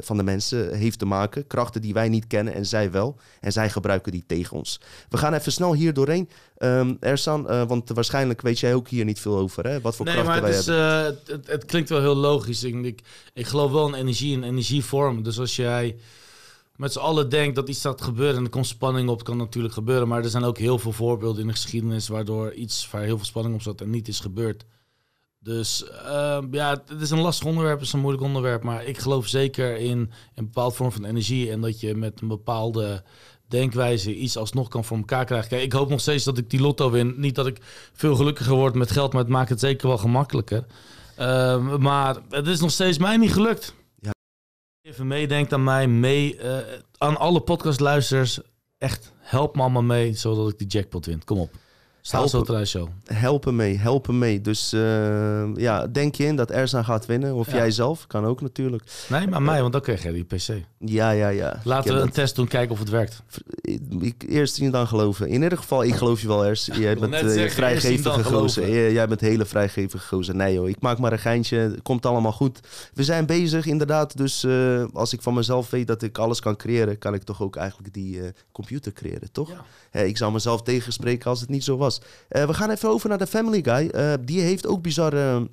van de mensen heeft te maken. Krachten die wij niet kennen en zij wel. En zij gebruiken die tegen ons. We gaan even snel hier doorheen. Ehm Ersan, eh, want waarschijnlijk weet jij ook hier niet veel over. Hè? Wat voor Nee, krachten maar wij is, hebben. het, het, het klinkt wel heel logisch. Ik, ik, ik geloof wel in energie en energievorm. Dus als jij met z'n allen denkt dat iets staat gebeuren en er komt spanning op, kan natuurlijk gebeuren. Maar er zijn ook heel veel voorbeelden in de geschiedenis waardoor iets waar heel veel spanning op zat en niet is gebeurd. Dus ehm, ja, het is een lastig onderwerp, het is een moeilijk onderwerp. Maar ik geloof zeker in een bepaald vorm van energie en dat je met een bepaalde denkwijze iets alsnog kan voor elkaar krijgen. Ik hoop nog steeds dat ik die lotto win. Niet dat ik veel gelukkiger word met geld, maar het maakt het zeker wel gemakkelijker. Ehm, maar het is nog steeds mij niet gelukt. Even meedenkt aan mij, mee, eh, aan alle podcastluisteraars. Echt, help me allemaal mee, zodat ik die jackpot win. Kom op. Staalsloterij show. helpen mee, helpen mee. Dus eh, ja, denk je in dat Ersan gaat winnen? Of Ja. jij zelf? Kan ook natuurlijk. Nee, maar mij, want dan krijg je die PC. Ja, ja, ja. Laten we een test doen, kijken of het werkt. ik, eerst zien dan geloven. In ieder geval, ik geloof je wel, Ers. Jij bent zien vrijgevige gozer. Jij jij bent hele vrijgevige gozer. Nee joh, ik maak maar een geintje. Het Komt allemaal goed. We zijn bezig inderdaad. Dus eh, als ik van mezelf weet dat ik alles kan creëren... kan ik toch ook eigenlijk die computer creëren, toch? Ja. Ik zou mezelf tegenspreken als het niet zo was. Eh, we gaan even over naar de Family Guy. Eh, die heeft ook bizarre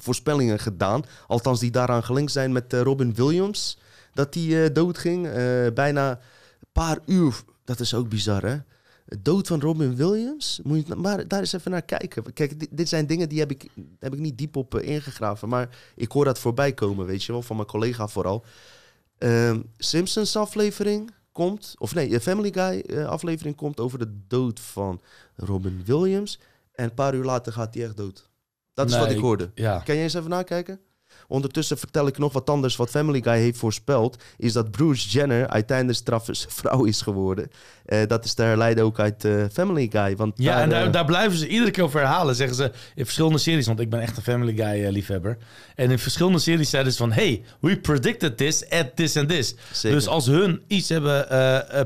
voorspellingen gedaan. Althans, die daaraan gelinkt zijn met eh, Robin Williams. Dat die doodging. Bijna een paar uur. Dat is ook bizar, hè? Dood van Robin Williams. Moet je maar daar eens even naar kijken. Kijk, dit, zijn dingen die heb ik, heb ik niet diep op ingegraven. Maar ik hoor dat voorbij komen, weet je wel. Van mijn collega vooral. Ehm, Simpsons aflevering komt. Of nee, Family Guy eh, aflevering komt over de dood van Robin Williams. En een paar uur later gaat hij echt dood. Dat is Nee, wat ik ik- hoorde. Ja. Kan jij eens even nakijken? Ondertussen vertel ik nog wat anders. Wat Family Guy heeft voorspeld, is dat Bruce Jenner uiteindelijk straffe vrouw is geworden. Eh, dat is te herleiden ook uit eh, Family Guy. Want Ja, daar, en daar, eh, daar blijven ze iedere keer over herhalen. Zeggen ze in verschillende series, want ik ben echt een Family Guy liefhebber. En in verschillende series zeiden ze van... Hey, we predicted this at this and this. Zeker. Dus als hun iets hebben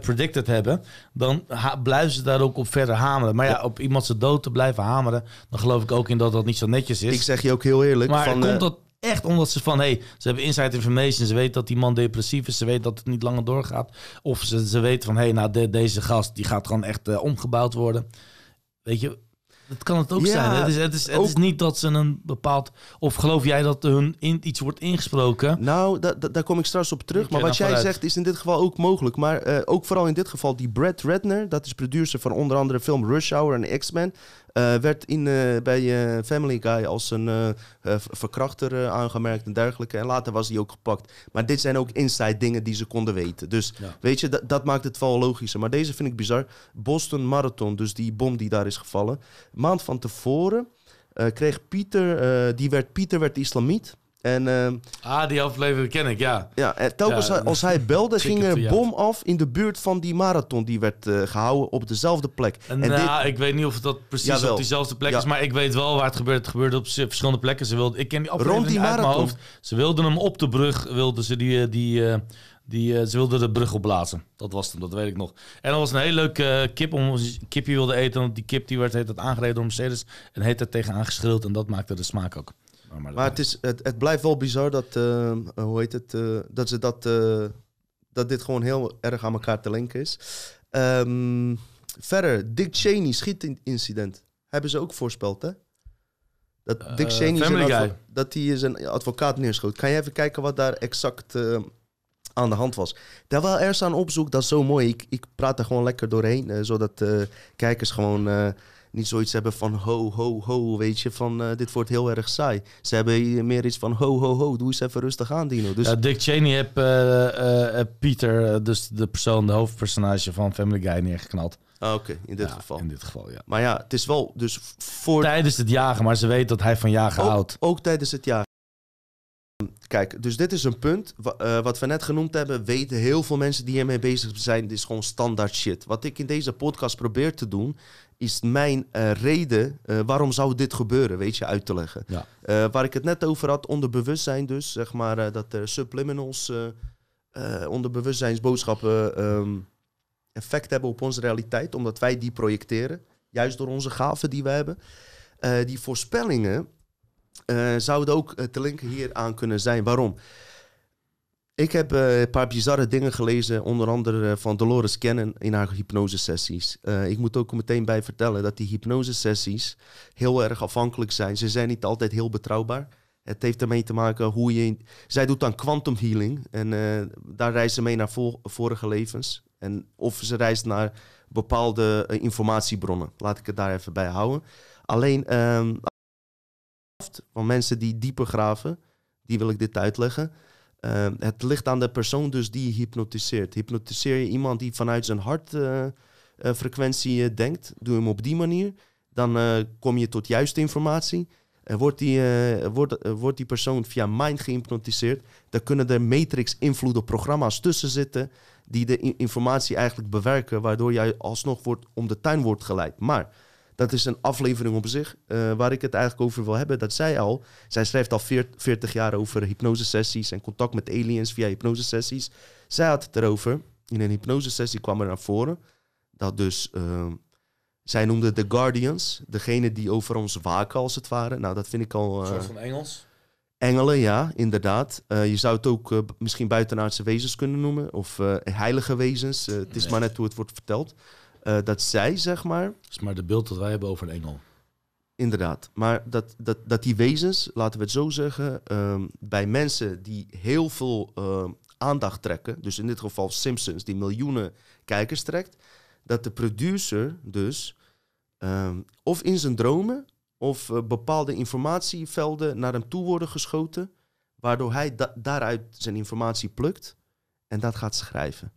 predicted hebben... dan blijven ze daar ook op verder hameren. Maar ja, op iemand zijn dood te blijven hameren... dan geloof ik ook in dat dat niet zo netjes is. ik zeg je ook heel eerlijk. maar van, komt dat echt omdat ze van... Hey, ze hebben inside information. Ze weten dat die man depressief is. Ze weten dat het niet langer doorgaat. Of ze, ze weten van... Hey, nou, de- deze gast die gaat gewoon echt eh, omgebouwd worden. Weet je... Dat kan het ook Ja, zijn. Het is, het, is, het is niet dat ze een bepaald... Of geloof jij dat hun in, iets wordt ingesproken? Nou, da- da- daar kom ik straks op terug. Maar wat jij zegt is in dit geval ook mogelijk. Maar eh, ook vooral in dit geval, die Brad Redner, dat is producer van onder andere film Rush Hour en X-Men, werd in, eh, bij eh, Family Guy als een eh, eh, verkrachter eh, aangemerkt en dergelijke. En later was hij ook gepakt. Maar dit zijn ook inside dingen die ze konden weten. Dus Ja. weet je, dat, maakt het wel logischer. Maar deze vind ik bizar. Boston Marathon, dus die bom die daar is gevallen. Maand van tevoren eh, kreeg Pieter, eh, die werd, Pieter werd islamiet. En eh, Ah, die aflevering ken ik, ja. ja, en telkens Ja, hij- als hij belde, ging er een bom af in de buurt van die marathon. Die werd eh, gehouden op dezelfde plek. En, En nou, dit- ik weet niet of het dat precies Jawel. op diezelfde plek Ja. is, maar ik weet wel waar het gebeurt. Het gebeurde op verschillende plekken. Ze wilden, ik ken die aflevering Rond die uit mijn marathon. hoofd. Ze wilden hem op de brug, wilden ze die, eh, die, eh, die, eh, ze wilden de brug opblazen. Dat was het, dat weet ik nog. En dat was een hele leuke eh, kip om kipje wilde eten. Want die kip die werd heet het aangereden door Mercedes en heet er tegenaan geschreeuwd en dat maakte de smaak ook. Maar, maar, Maar het, is, het, het blijft wel bizar dat, eh, hoe heet het, eh, dat, ze dat, eh, dat dit gewoon heel erg aan elkaar te linken is. Ehm, verder, Dick Cheney schietincident. Hebben ze ook voorspeld, hè? Dat Dick Cheney zijn, dat hij zijn advocaat neerschoot. Kan je even kijken wat daar exact aan de hand was? Terwijl er aan opzoek, dat is zo mooi. Ik, ik praat er gewoon lekker doorheen, zodat kijkers gewoon niet zoiets hebben van ho, ho, ho, weet je, van eh, dit wordt heel erg saai. Ze hebben meer iets van ho, ho, ho, doe eens even rustig aan, Dino. Dus Ja, Dick Cheney heeft eh, eh, Pieter, dus de persoon, de hoofdpersonage van Family Guy, neergeknald. ah, oké, in dit Ja, geval. In dit geval, ja. Maar ja, het is wel dus voor Tijdens het jagen, maar ze weet dat hij van jagen ook, houdt. ook tijdens het jaar. Kijk, dus dit is een punt. wa- wat we net genoemd hebben, weten heel veel mensen die hiermee bezig zijn. Dit is gewoon standaard shit. Wat ik in deze podcast probeer te doen, is mijn eh, reden eh, waarom zou dit gebeuren, weet je, uit te leggen. Ja. Eh, waar ik het net over had, onder bewustzijn dus, zeg maar, dat er subliminals, onder bewustzijnsboodschappen ehm, effect hebben op onze realiteit, omdat wij die projecteren, juist door onze gaven die we hebben. Die voorspellingen zouden ook te linken hier aan kunnen zijn. Waarom? Ik heb eh, een paar bizarre dingen gelezen, onder andere eh, van Dolores Cannon in haar hypnosesessies. Eh ik moet ook meteen bij vertellen dat die hypnosesessies heel erg afhankelijk zijn. Ze zijn niet altijd heel betrouwbaar. Het heeft ermee te maken hoe je... Zij doet dan quantum healing en daar reist ze mee naar vorige levens. En of ze reist naar bepaalde informatiebronnen. Laat ik het daar even bij houden. Alleen ehm, van mensen die dieper graven, die wil ik dit uitleggen. Ehm, het ligt aan de persoon dus die je hypnotiseert. Hypnotiseer je iemand die vanuit zijn hartfrequentie eh, denkt, doe hem op die manier, dan eh, kom je tot juiste informatie. En wordt die, eh, wordt, eh, wordt die persoon via mind gehypnotiseerd, dan kunnen er matrix-invloeden programma's tussen zitten die de informatie eigenlijk bewerken, waardoor jij alsnog wordt om de tuin wordt geleid. Maar Dat is een aflevering op zich. Eh, waar ik het eigenlijk over wil hebben, dat zij al... Zij schrijft al 40 jaar over hypnosesessies en contact met aliens via hypnosesessies. Zij had het erover. In een hypnosesessie kwam er naar voren dat dus... Uh, zij noemde de Guardians, degene die over ons waken als het ware. Nou, dat vind ik al... Een soort van Engels? Engelen, ja, inderdaad. Uh, je zou het ook uh, misschien buitenaardse wezens kunnen noemen. Of uh, heilige wezens. het is nee. maar net hoe het wordt verteld. Dat zij, zeg maar... Dat is maar de beeld dat wij hebben over een engel. Inderdaad. Maar dat, dat, dat die wezens, laten we het zo zeggen... Um, bij mensen die heel veel aandacht trekken... dus in dit geval Simpsons, die miljoenen kijkers trekt... dat de producer dus... Um, of in zijn dromen of uh, bepaalde informatievelden naar hem toe worden geschoten, waardoor hij da daaruit zijn informatie plukt en dat gaat schrijven.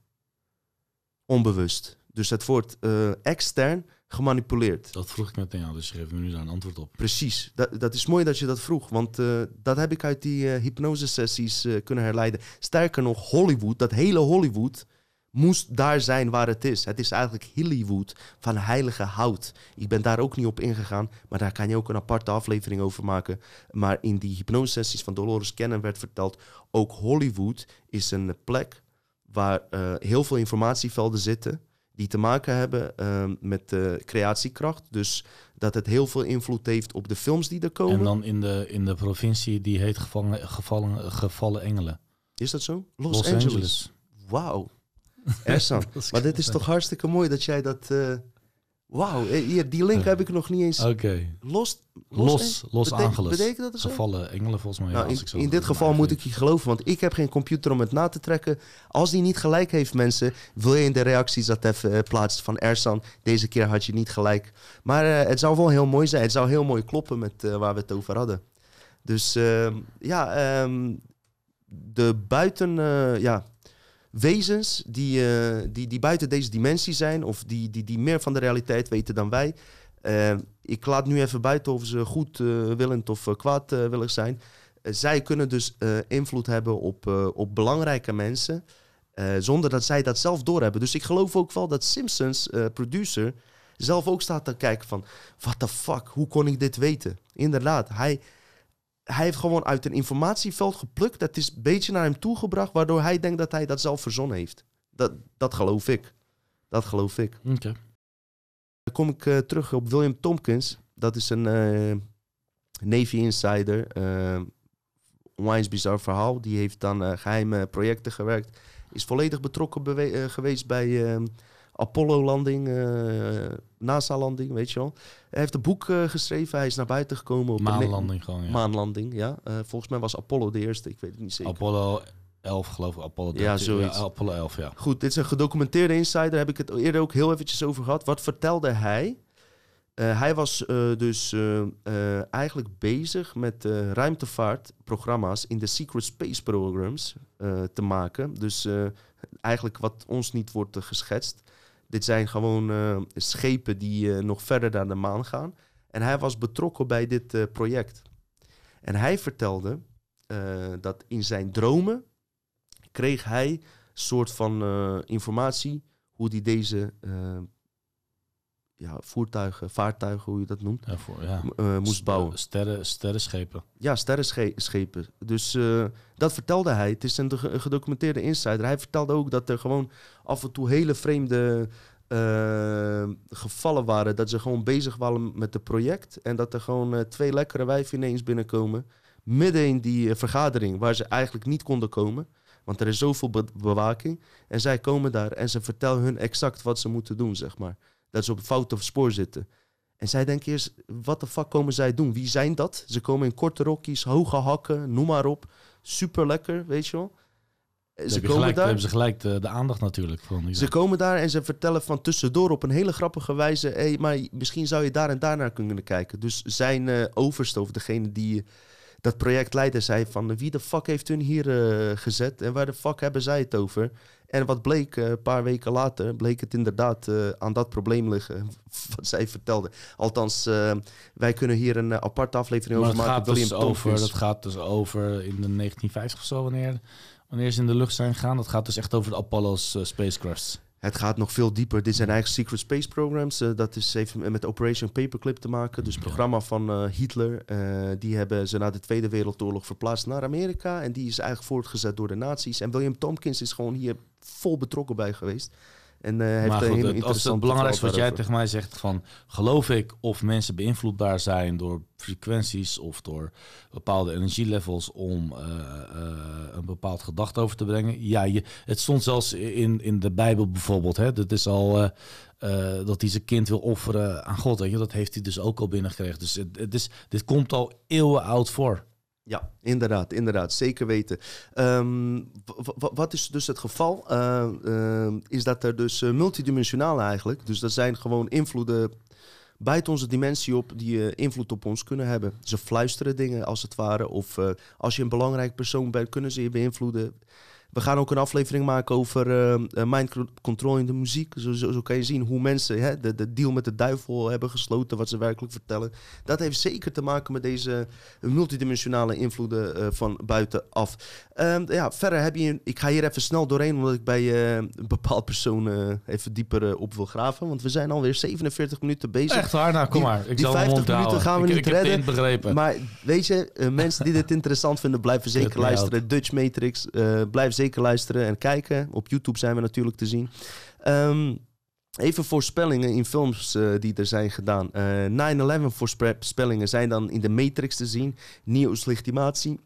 Onbewust. Dus het wordt uh, extern gemanipuleerd. Dat vroeg ik net aan dus je geeft me nu daar een antwoord op. Precies. Dat, dat is mooi dat je dat vroeg, want uh, dat heb ik uit die hypnosesessies kunnen herleiden. Sterker nog, Hollywood, dat hele Hollywood moest daar zijn waar het is. Het is eigenlijk Hollywood van heilige hout. Ik ben daar ook niet op ingegaan, maar daar kan je ook een aparte aflevering over maken. Maar in die hypnosesessies van Dolores Cannon werd verteld, ook Hollywood is een plek waar uh, heel veel informatievelden zitten die te maken hebben uh, met de creatiekracht. Dus dat het heel veel invloed heeft op de films die er komen. En dan in de, in de provincie die heet Gevallen, gevallen, gevallen Engelen. Is dat zo? Los, Los Angeles. Angeles. Wauw. Ersan. maar dit is toch hartstikke mooi dat jij dat... Uh... Wauw, hier, die link heb ik nog niet eens... Oké. Okay. Los, los, los, los. Betekent dat zo? Gevallen engelen volgens mij. Nou, ja, in, als ik zo in dit geval moet ik je geloven, want ik heb geen computer om het na te trekken. Als die niet gelijk heeft, mensen, wil je in de reacties dat even uh, plaatsen van Ersan. Deze keer had je niet gelijk. Maar uh, het zou wel heel mooi zijn. Het zou heel mooi kloppen met uh, waar we het over hadden. Dus ehm, ja, um, de buiten... ja, wezens die, uh, die, die buiten deze dimensie zijn, of die, die, die meer van de realiteit weten dan wij. Uh, ik laat nu even buiten of ze goed uh, willend of kwaadwillig zijn. zij kunnen dus invloed hebben op, op belangrijke mensen, zonder dat zij dat zelf doorhebben. Dus ik geloof ook wel dat Simpsons, producer, zelf ook staat te kijken van... What the fuck, hoe kon ik dit weten? Inderdaad, hij hij heeft gewoon uit een informatieveld geplukt. Dat is een beetje naar hem toegebracht, waardoor hij denkt dat hij dat zelf verzonnen heeft. Dat, dat geloof ik. Dat geloof ik. Oké. Okay. Dan kom ik uh, terug op William Tompkins. Dat is een uh, Navy insider. Uh, onwijs bizar verhaal. Die heeft dan geheime projecten gewerkt. Is volledig betrokken geweest bij Apollo-landing, uh, NASA-landing, weet je wel. Hij heeft een boek uh, geschreven, hij is naar buiten gekomen. op Maanlanding gewoon, ja. Maanlanding, ja. Uh, volgens mij was Apollo de eerste, ik weet het niet zeker. Apollo 11 geloof ik, Apollo 13. Ja, zoiets. Ja, Apollo 11, ja. Goed, dit is een gedocumenteerde insider, daar heb ik het eerder ook heel eventjes over gehad. Wat vertelde hij? hij was dus eigenlijk bezig met ruimtevaartprogramma's in de Secret Space Programs te maken. Dus eigenlijk wat ons niet wordt geschetst. Dit zijn gewoon uh, schepen die uh, nog verder naar de maan gaan. En hij was betrokken bij dit uh, project. En hij vertelde dat in zijn dromen kreeg hij soort van informatie hoe hij deze ja, voertuigen, vaartuigen, hoe je dat noemt, ja, voor, ja. moest bouwen. Sterren, sterrenschepen. Ja, sterrenschepen. Dus dat vertelde hij. Het is een gedocumenteerde insider. Hij vertelde ook dat er gewoon af en toe hele vreemde uh, gevallen waren. Dat ze gewoon bezig waren met het project. En dat er gewoon twee lekkere wijven ineens binnenkomen. Midden in die vergadering waar ze eigenlijk niet konden komen. Want er is zoveel be bewaking. En zij komen daar en ze vertellen hun exact wat ze moeten doen, zeg maar. Dat ze op fout of spoor zitten. En zij denken eerst, wat de fuck komen zij doen? Wie zijn dat? Ze komen in korte rokjes, hoge hakken, noem maar op. Super lekker, weet je wel. Ze hebben, gelijk, daar, hebben ze gelijk de, de aandacht natuurlijk. Van ze komen daar en ze vertellen van tussendoor op een hele grappige wijze... Hey, maar misschien zou je daar en daar naar kunnen kijken. Dus zijn uh, overste of degene die dat project leidde zei van... wie de fuck heeft hun hier uh, gezet en waar de fuck hebben zij het over? En wat bleek, uh, een paar weken later, bleek het inderdaad aan dat probleem liggen... wat zij vertelde. Althans, wij kunnen hier een aparte aflevering over maken. Gaat dus over, dat gaat dus over in de 1950 of zo, wanneer wanneer ze in de lucht zijn gegaan. Dat gaat dus echt over de Apollo's spacecrafts. Het gaat nog veel dieper. Dit zijn eigenlijk secret space programs. Eh, dat is even met Operation Paperclip te maken. Dus het programma van eh, Hitler. eh, die hebben ze na de Tweede Wereldoorlog verplaatst naar Amerika. En die is eigenlijk voortgezet door de nazi's. En William Tompkins is gewoon hier vol betrokken bij geweest. En eh, heeft maar een goed, het- als het belangrijkste wat jij tegen mij zegt van geloof ik of mensen beïnvloedbaar zijn door frequenties of door bepaalde energielevels om eh, eh, een bepaald gedachte over te brengen. Ja, je, het stond zelfs in, in de Bijbel bijvoorbeeld. Hè, dat is al dat hij zijn kind wil offeren aan God. Weet je, dat heeft hij dus ook al binnengekregen. Dus het, het is, dit komt al eeuwen oud voor. Ja, inderdaad, inderdaad, zeker weten. Ehm, wat is dus het geval? Eh, ehm, is dat er dus eh, multidimensionaal eigenlijk, dus dat zijn gewoon invloeden buiten onze dimensie op die eh, invloed op ons kunnen hebben. Ze fluisteren dingen als het ware, of eh, als je een belangrijk persoon bent, kunnen ze je beïnvloeden. We gaan ook een aflevering maken over eh, mind co- control in de muziek. Zo, zo, zo kan je zien hoe mensen hè, de, de deal met de duivel hebben gesloten, wat ze werkelijk vertellen. Dat heeft zeker te maken met deze multidimensionale invloeden eh, van buitenaf. Ehm, ja, verder heb je... Ik ga hier even snel doorheen, omdat ik bij eh, een bepaald persoon even dieper op wil graven. Want we zijn alweer 47 minuten bezig. Echt waar? Nou, kom Die- maar. Ik die zal mijn 50 mond minuten gaan we ik, niet ik redden. begrepen. Maar weet je, mensen die dit interessant vinden, blijven zeker luisteren. Dutch Matrix, blijf zeker luisteren en kijken. Op YouTube zijn we natuurlijk te zien. Ehm, even voorspellingen in films eh, die er zijn gedaan. Eh 9-11 voorspellingen zijn dan in de Matrix te zien. Neo's legitimatie.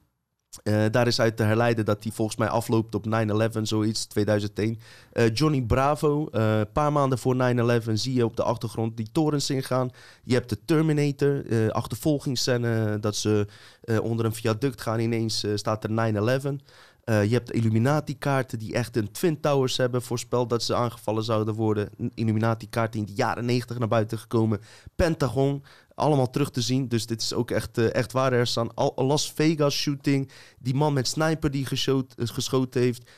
Eh, daar is uit te herleiden dat die volgens mij afloopt op 9-11, zoiets, 2001. Eh, Johnny Bravo, eh, een paar maanden voor 9-11 zie je op de achtergrond die torens ingaan. Je hebt de Terminator, eh achtervolgingsscène, dat ze eh, onder een viaduct gaan ineens, eh, staat er 9-11. Eh, je hebt Illuminati-kaarten die echt een Twin Towers hebben voorspeld dat ze aangevallen zouden worden. Illuminati-kaarten in de jaren 90 naar buiten gekomen. Pentagon, allemaal terug te zien. Dus dit is ook echt, eh, echt waar. Er Las Vegas shooting. Die man met sniper die eh, geschoten heeft.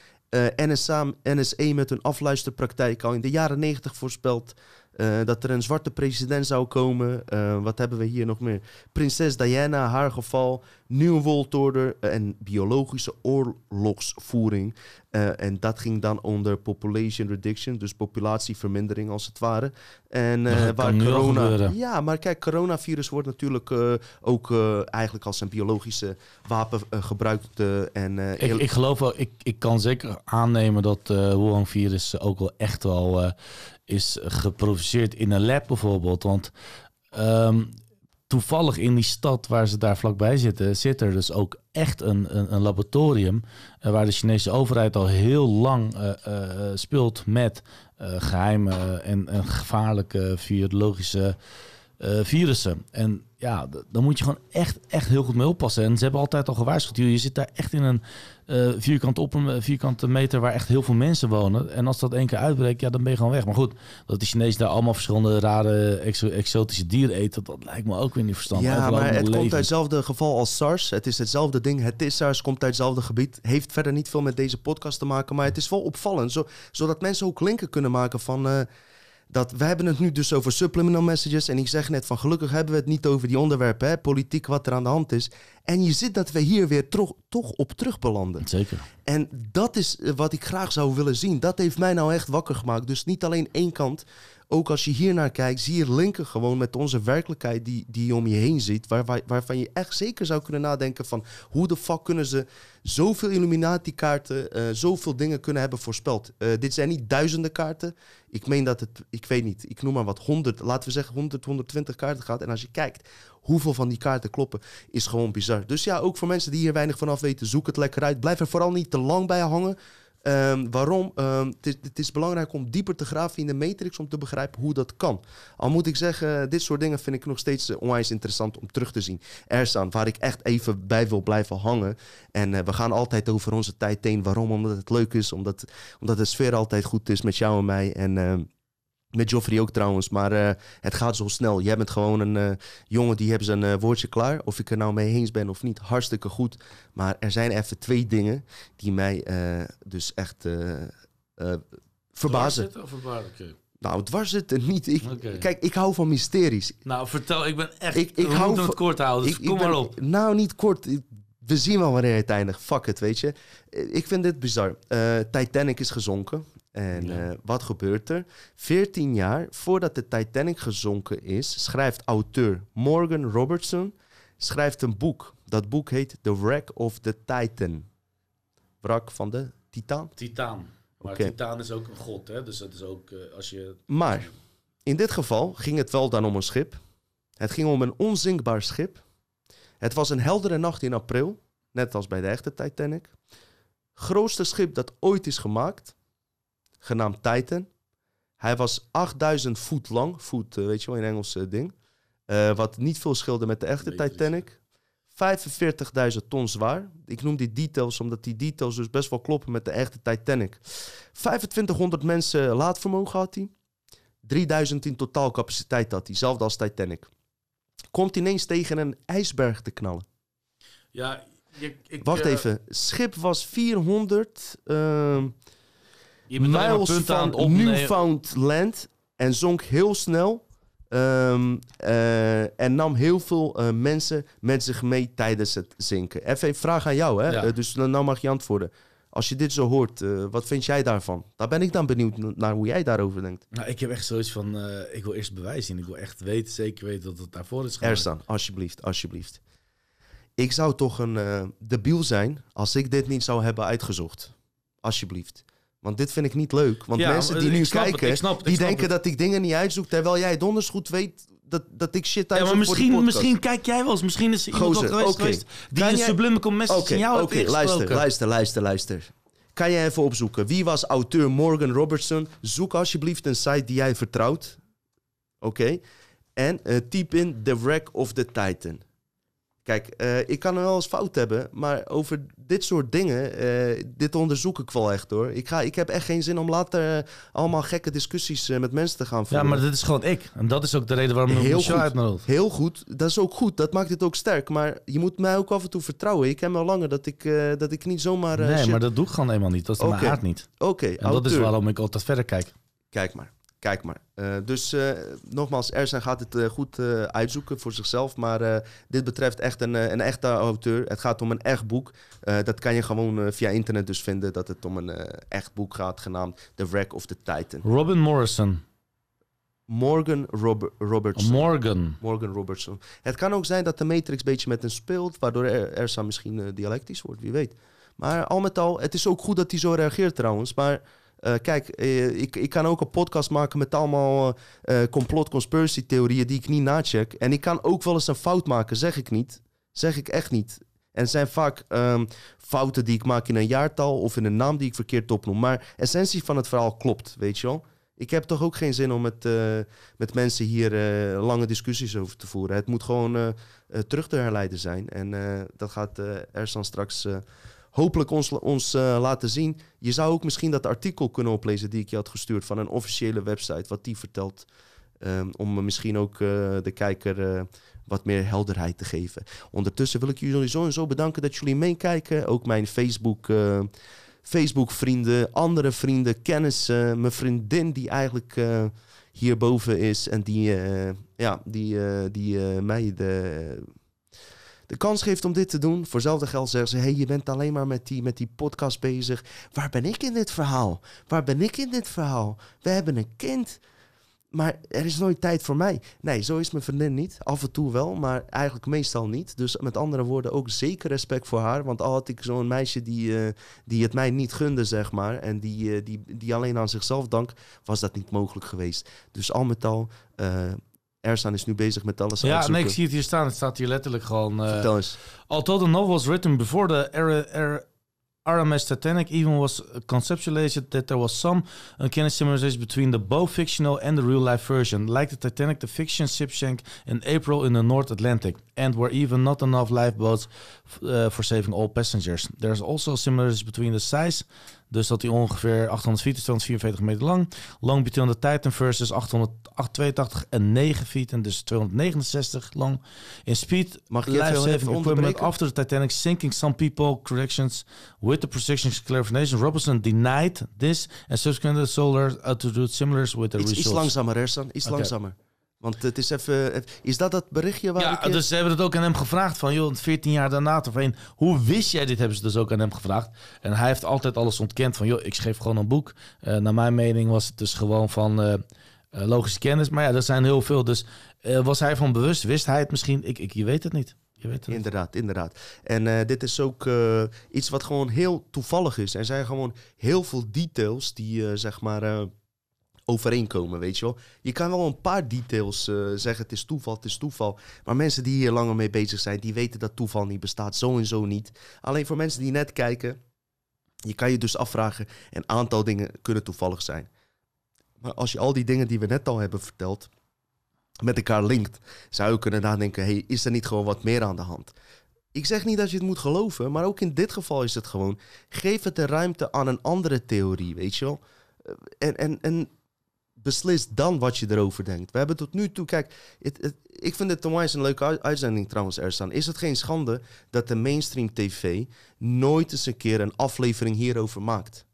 NSA, NSA met een afluisterpraktijk al in de jaren 90 voorspeld. Eh, dat er een zwarte president zou komen. Eh, wat hebben we hier nog meer? Prinses Diana, haar geval. Nieuw World Order eh, en biologische oorlogsvoering. En dat ging dan onder population reduction, dus populatievermindering als het ware. En waar corona. Ja, maar kijk, coronavirus wordt natuurlijk ook eigenlijk als een biologische wapen gebruikt. en, Ik, ik geloof wel, ik, ik kan zeker aannemen dat Wuhan-virus ook wel echt wel is geproduceerd in een lab bijvoorbeeld. Want ehm, toevallig in die stad waar ze daar vlakbij zitten, zit er dus ook echt een, een, een laboratorium eh, waar de Chinese overheid al heel lang eh, eh, speelt met eh, geheime en, gevaarlijke virologische virussen. En ja, dan moet je gewoon echt, echt heel goed mee oppassen. En ze hebben altijd al gewaarschuwd, je zit daar echt in een eh vierkant op een vierkante meter waar echt heel veel mensen wonen. En als dat één keer uitbreekt, ja, dan ben je gewoon weg. Maar goed, dat de Chinezen daar allemaal verschillende rare exo- exotische dieren eten, dat lijkt me ook weer niet verstandig. Ja, Overal maar het komt uit hetzelfde geval als SARS. Het is hetzelfde ding. Het is SARS, komt uit hetzelfde gebied. Heeft verder niet veel met deze podcast te maken. Maar het is wel opvallend. Zo, zodat mensen ook linken kunnen maken van... eh, dat we hebben het nu dus over subliminal messages. En ik zeg net van gelukkig hebben we het niet over die onderwerpen. Hè, politiek, wat er aan de hand is. En je ziet dat we hier weer toch, toch op terug belanden. Zeker. En dat is eh, wat ik graag zou willen zien. Dat heeft mij nou echt wakker gemaakt. Dus niet alleen één kant. Ook als je hier naar kijkt, zie je linken gewoon met onze werkelijkheid die, die je om je heen ziet. Waar, waar- waarvan je echt zeker zou kunnen nadenken van hoe de fuck kunnen ze zoveel Illuminati-kaarten, eh, zoveel dingen kunnen hebben voorspeld. Eh, dit zijn niet duizenden kaarten. Ik meen dat het, ik weet niet, ik noem maar wat, 100, laten we zeggen 100, 120 kaarten gaat. En als je kijkt hoeveel van die kaarten kloppen, is gewoon bizar. Dus ja, ook voor mensen die hier weinig van af weten, zoek het lekker uit. Blijf er vooral niet te lang bij hangen. Ehm, waarom? Ehm, het, is, belangrijk om dieper te graven in de matrix om te begrijpen hoe dat kan. Al moet ik zeggen, dit soort dingen vind ik nog steeds eh, onwijs interessant om terug te zien. Er staan waar ik echt even bij wil blijven hangen. En eh, we gaan altijd over onze tijd heen. Waarom? Omdat het leuk is, omdat, omdat de sfeer altijd goed is met jou en mij. En ehm, met Joffrey ook trouwens, maar eh, het gaat zo snel. Jij bent gewoon een eh, jongen die hebben zijn eh, woordje klaar. Of ik er nou mee eens ben of niet, hartstikke goed. Maar er zijn even twee dingen die mij dus echt verbazen. Of verbazen? Nou, dwars zitten niet. Ik, Oké. Kijk, ik hou van mysteries. Nou, vertel, ik ben echt. Ik- ik hou van- het kort houden, dus Ik- ik kom ben- maar op. Nou, niet kort. We zien wel wanneer het eindigt. Fuck it, weet je. Ik vind dit bizar. Titanic is gezonken. En Ja. eh, wat gebeurt er? 14 jaar voordat de Titanic gezonken is, schrijft auteur Morgan Robertson schrijft een boek. Dat boek heet The Wreck of the Titan. Wrak van de Titaan. Titaan. Maar Oké. Titaan is ook een god, hè? Dus dat is ook eh, als je. Maar in dit geval ging het wel dan om een schip. Het ging om een onzinkbaar schip. Het was een heldere nacht in april, net als bij de echte Titanic. Grootste schip dat ooit is gemaakt, genaamd Titan. Hij was 8000 voet lang, voet, eh, weet je wel, in Engels eh, ding. Eh, wat niet veel scheelde met de echte Titanic. 45.000 ton zwaar. Ik noem die details omdat die details dus best wel kloppen met de echte Titanic. 2500 mensen laadvermogen had hij. 3000 in totaal capaciteit had hij, zelfde als Titanic. Komt ineens tegen een ijsberg te knallen. Ja, je, ik, Wacht even, schip was 400 ehm, Je bent miles aan van het opnemen. Newfoundland en zonk heel snel. ehm, eh, en nam heel veel eh, mensen met zich mee tijdens het zinken. Even een vraag aan jou, hè? Ja. Eh, dus dan nou mag je antwoorden. Als je dit zo hoort, wat vind jij daarvan? Daar ben ik dan benieuwd naar hoe jij daarover denkt. Nou, ik heb echt zoiets van, eh, ik wil eerst bewijs zien. Ik wil echt weten, zeker weten dat het daarvoor is gemaakt. Ersan, alsjeblieft, alsjeblieft. Ik zou toch een eh debiel zijn als ik dit niet zou hebben uitgezocht. Alsjeblieft. Want dit vind ik niet leuk. Want Ja, mensen maar die nu het, kijken, ik snap het, ik die denken het. dat ik dingen niet uitzoek, terwijl jij donders goed weet dat, dat ik shit Ja, uitzoek maar voor die misschien, misschien kijk jij wel eens. Misschien is er iemand Gozer, geweest, geweest die Kan een jij- message in jou oké, heeft luister, luister, luister, luister. Kan jij even opzoeken? Wie was auteur Morgan Robertson? Zoek alsjeblieft een site die jij vertrouwt. Oké? En eh, typ in The Wreck of the Titan. Kijk, eh, ik kan er wel eens fout hebben, maar over dit soort dingen, eh, dit onderzoek ik wel echt hoor. Ik, ga, ik heb echt geen zin om later eh, allemaal gekke discussies met mensen te gaan Ja, voeren. maar dit is gewoon ik. En dat is ook de reden waarom ik Heel goed. uitnodig. Heel goed, dat is ook goed. Dat maakt het ook sterk. Maar je moet mij ook af en toe vertrouwen. Ik ken me al langer dat ik, dat ik niet zomaar... Nee, shit- maar dat doe ik gewoon eenmaal niet. Dat is mijn aard niet. Oké, En dat is waarom ik altijd verder kijk. Kijk maar, kijk maar. Eh, dus eh, nogmaals, Ersan gaat het eh, goed uitzoeken voor zichzelf. Maar dit betreft echt een, een echte auteur. Het gaat om een echt boek. Dat kan je gewoon via internet dus vinden. Dat het om een echt boek gaat, genaamd The Wreck of the Titan. Robin Morrison. Morgan Rob Robertson. Morgan. Morgan Robertson. Het kan ook zijn dat de Matrix een beetje met hem speelt, waardoor Er- Ersan misschien dialectisch wordt, wie weet. Maar al met al, het is ook goed dat hij zo reageert trouwens. Maar eh, kijk, eh, ik, ik kan ook een podcast maken met allemaal eh, complot, conspiracy theorieën die ik niet nacheck. En ik kan ook wel eens een fout maken, zeg ik niet. Zeg ik echt niet. En zijn vaak ehm, fouten die ik maak in een jaartal of in een naam die ik verkeerd opnoem. Maar essentie van het verhaal klopt, weet je wel. Ik heb toch ook geen zin om met, met mensen hier lange discussies over te voeren. Het moet gewoon terug te herleiden zijn. En dat gaat eh Ersan straks hopelijk ons, ons eh, laten zien. Je zou ook misschien dat artikel kunnen oplezen die ik je had gestuurd van een officiële website, wat die vertelt. ehm, om misschien ook eh, de kijker eh, wat meer helderheid te geven. Ondertussen wil ik jullie sowieso bedanken dat jullie meekijken. Ook mijn Facebook, eh, Facebook vrienden, andere vrienden, kennissen. Mijn vriendin die eigenlijk hierboven is en die, ja, die, die mij de, de kans geeft om dit te doen. Voor hetzelfde geld zeggen ze: hey, je bent alleen maar met die, met die podcast bezig. Waar ben ik in dit verhaal? Waar ben ik in dit verhaal? We hebben een kind. Maar er is nooit tijd voor mij. Nee, zo is mijn vriendin niet. Af en toe wel, maar eigenlijk meestal niet. Dus met andere woorden, ook zeker respect voor haar. Want al had ik zo'n meisje die, eh, die het mij niet gunde, zeg maar. En die, eh, die, die alleen aan zichzelf dank, was dat niet mogelijk geweest. Dus al met al, eh Ersan is nu bezig met alles Ja, nee, ik zie het hier staan. Het staat hier letterlijk gewoon... eh, Vertel eens. Although the novel was written before the R- RMS Titanic even was conceptualized that there was some uncanny similarity between the both fictional and the real-life version. Like the Titanic, the fiction ship sank in April in the North Atlantic and were even not enough lifeboats uh, for saving all passengers. There's also similarities between the size, dus dat die ongeveer 800 feet is, 244 meter lang. Long between the Titan versus 882 en 9 feet en dus 269 lang. In speed, Mag ik even life-saving even equipment after the Titanic sinking, some people corrections with the precision clarification. Robertson denied this and subsequently sold her uh, to do similars with the Iets, iets results. langzamer, Ersan. Iets langzamer. Want het is even... Is dat dat berichtje waar Ja, ik... dus ze hebben het ook aan hem gevraagd van, joh, 14 jaar daarna of heen, hoe wist jij dit? Hebben ze dus ook aan hem gevraagd. En hij heeft altijd alles ontkend van, joh, ik schreef gewoon een boek. Eh, naar mijn mening was het dus gewoon van eh, eh, logische kennis. Maar ja, dat zijn heel veel. Dus eh, was hij van bewust? Wist hij het misschien? Ik, ik, je weet het niet. Je weet het niet. Inderdaad, inderdaad. En eh, dit is ook eh, iets wat gewoon heel toevallig is. Er zijn gewoon heel veel details die, eh, zeg maar, eh, overeenkomen, weet je wel. Je kan wel een paar details eh, zeggen, het is toeval, het is toeval. Maar mensen die hier langer mee bezig zijn, die weten dat toeval niet bestaat. Zo en zo niet. Alleen voor mensen die net kijken, je kan je dus afvragen, een aantal dingen kunnen toevallig zijn. Maar als je al die dingen die we net al hebben verteld, met elkaar linkt, zou je kunnen nadenken: hey, is er niet gewoon wat meer aan de hand? Ik zeg niet dat je het moet geloven, maar ook in dit geval is het gewoon: geef het de ruimte aan een andere theorie, weet je wel? Eh, En, en, en beslis dan wat je erover denkt. We hebben tot nu toe, kijk, het, het- ik vind het onwijs een leuke ui- uitzending trouwens, Erstaan. Is het geen schande dat de mainstream tv nooit eens een keer een aflevering hierover maakt?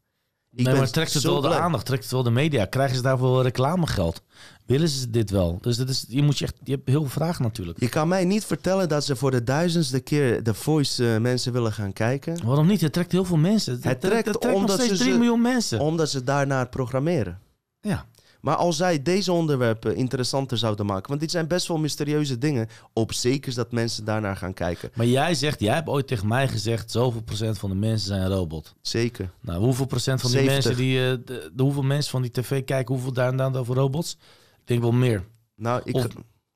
Ik nee, maar trekt het wel de aandacht? Trekt het wel de media? Krijgen ze daarvoor wel reclamegeld? Willen ze dit wel? Dus dat is, je, moet je, echt, je hebt heel veel vragen natuurlijk. Je kan mij niet vertellen dat ze voor de duizendste keer de Voice eh, mensen willen gaan kijken. Waarom niet? Het trekt heel veel mensen. Het, Het trekt het trekt nog omdat steeds ze 3 ze- miljoen mensen. Omdat ze daarnaar programmeren. Ja. Maar als zij deze onderwerpen interessanter zouden maken. Want dit zijn best wel mysterieuze dingen. Op zeker dat mensen daarnaar gaan kijken. Maar jij zegt, jij hebt ooit tegen mij gezegd, zoveel procent van de mensen zijn robot. Zeker. Nou, hoeveel procent van die 70. mensen die, eh, de, de- hoeveel mensen van die tv kijken, hoeveel daar dan over robots? Ik denk wel meer. Nou, ik, Of-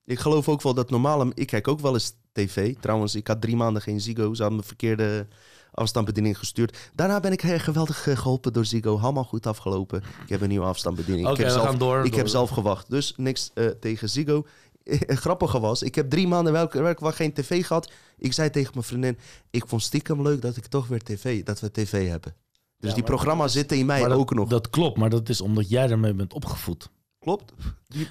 ik geloof ook wel dat normale... Ik kijk ook wel eens tv. Trouwens, ik had drie maanden geen Ziggo. Ze hadden me verkeerde afstandsbediening gestuurd. Daarna ben ik heel geweldig eh, geholpen door Ziggo. Allemaal goed afgelopen. Ik heb een nieuwe afstandsbediening. Oké, ik heb we zelf, gaan door. Ik door. heb zelf gewacht. Dus niks eh, tegen Ziggo. Grappige was, ik heb drie maanden welke werkelijk geen tv gehad. Ik zei tegen mijn vriendin, ik vond stiekem leuk dat ik toch weer tv, dat we tv hebben. Dus Ja, die programma's zitten in mij dat, ook nog. Dat klopt, maar dat is omdat jij ermee bent opgevoed. Klopt.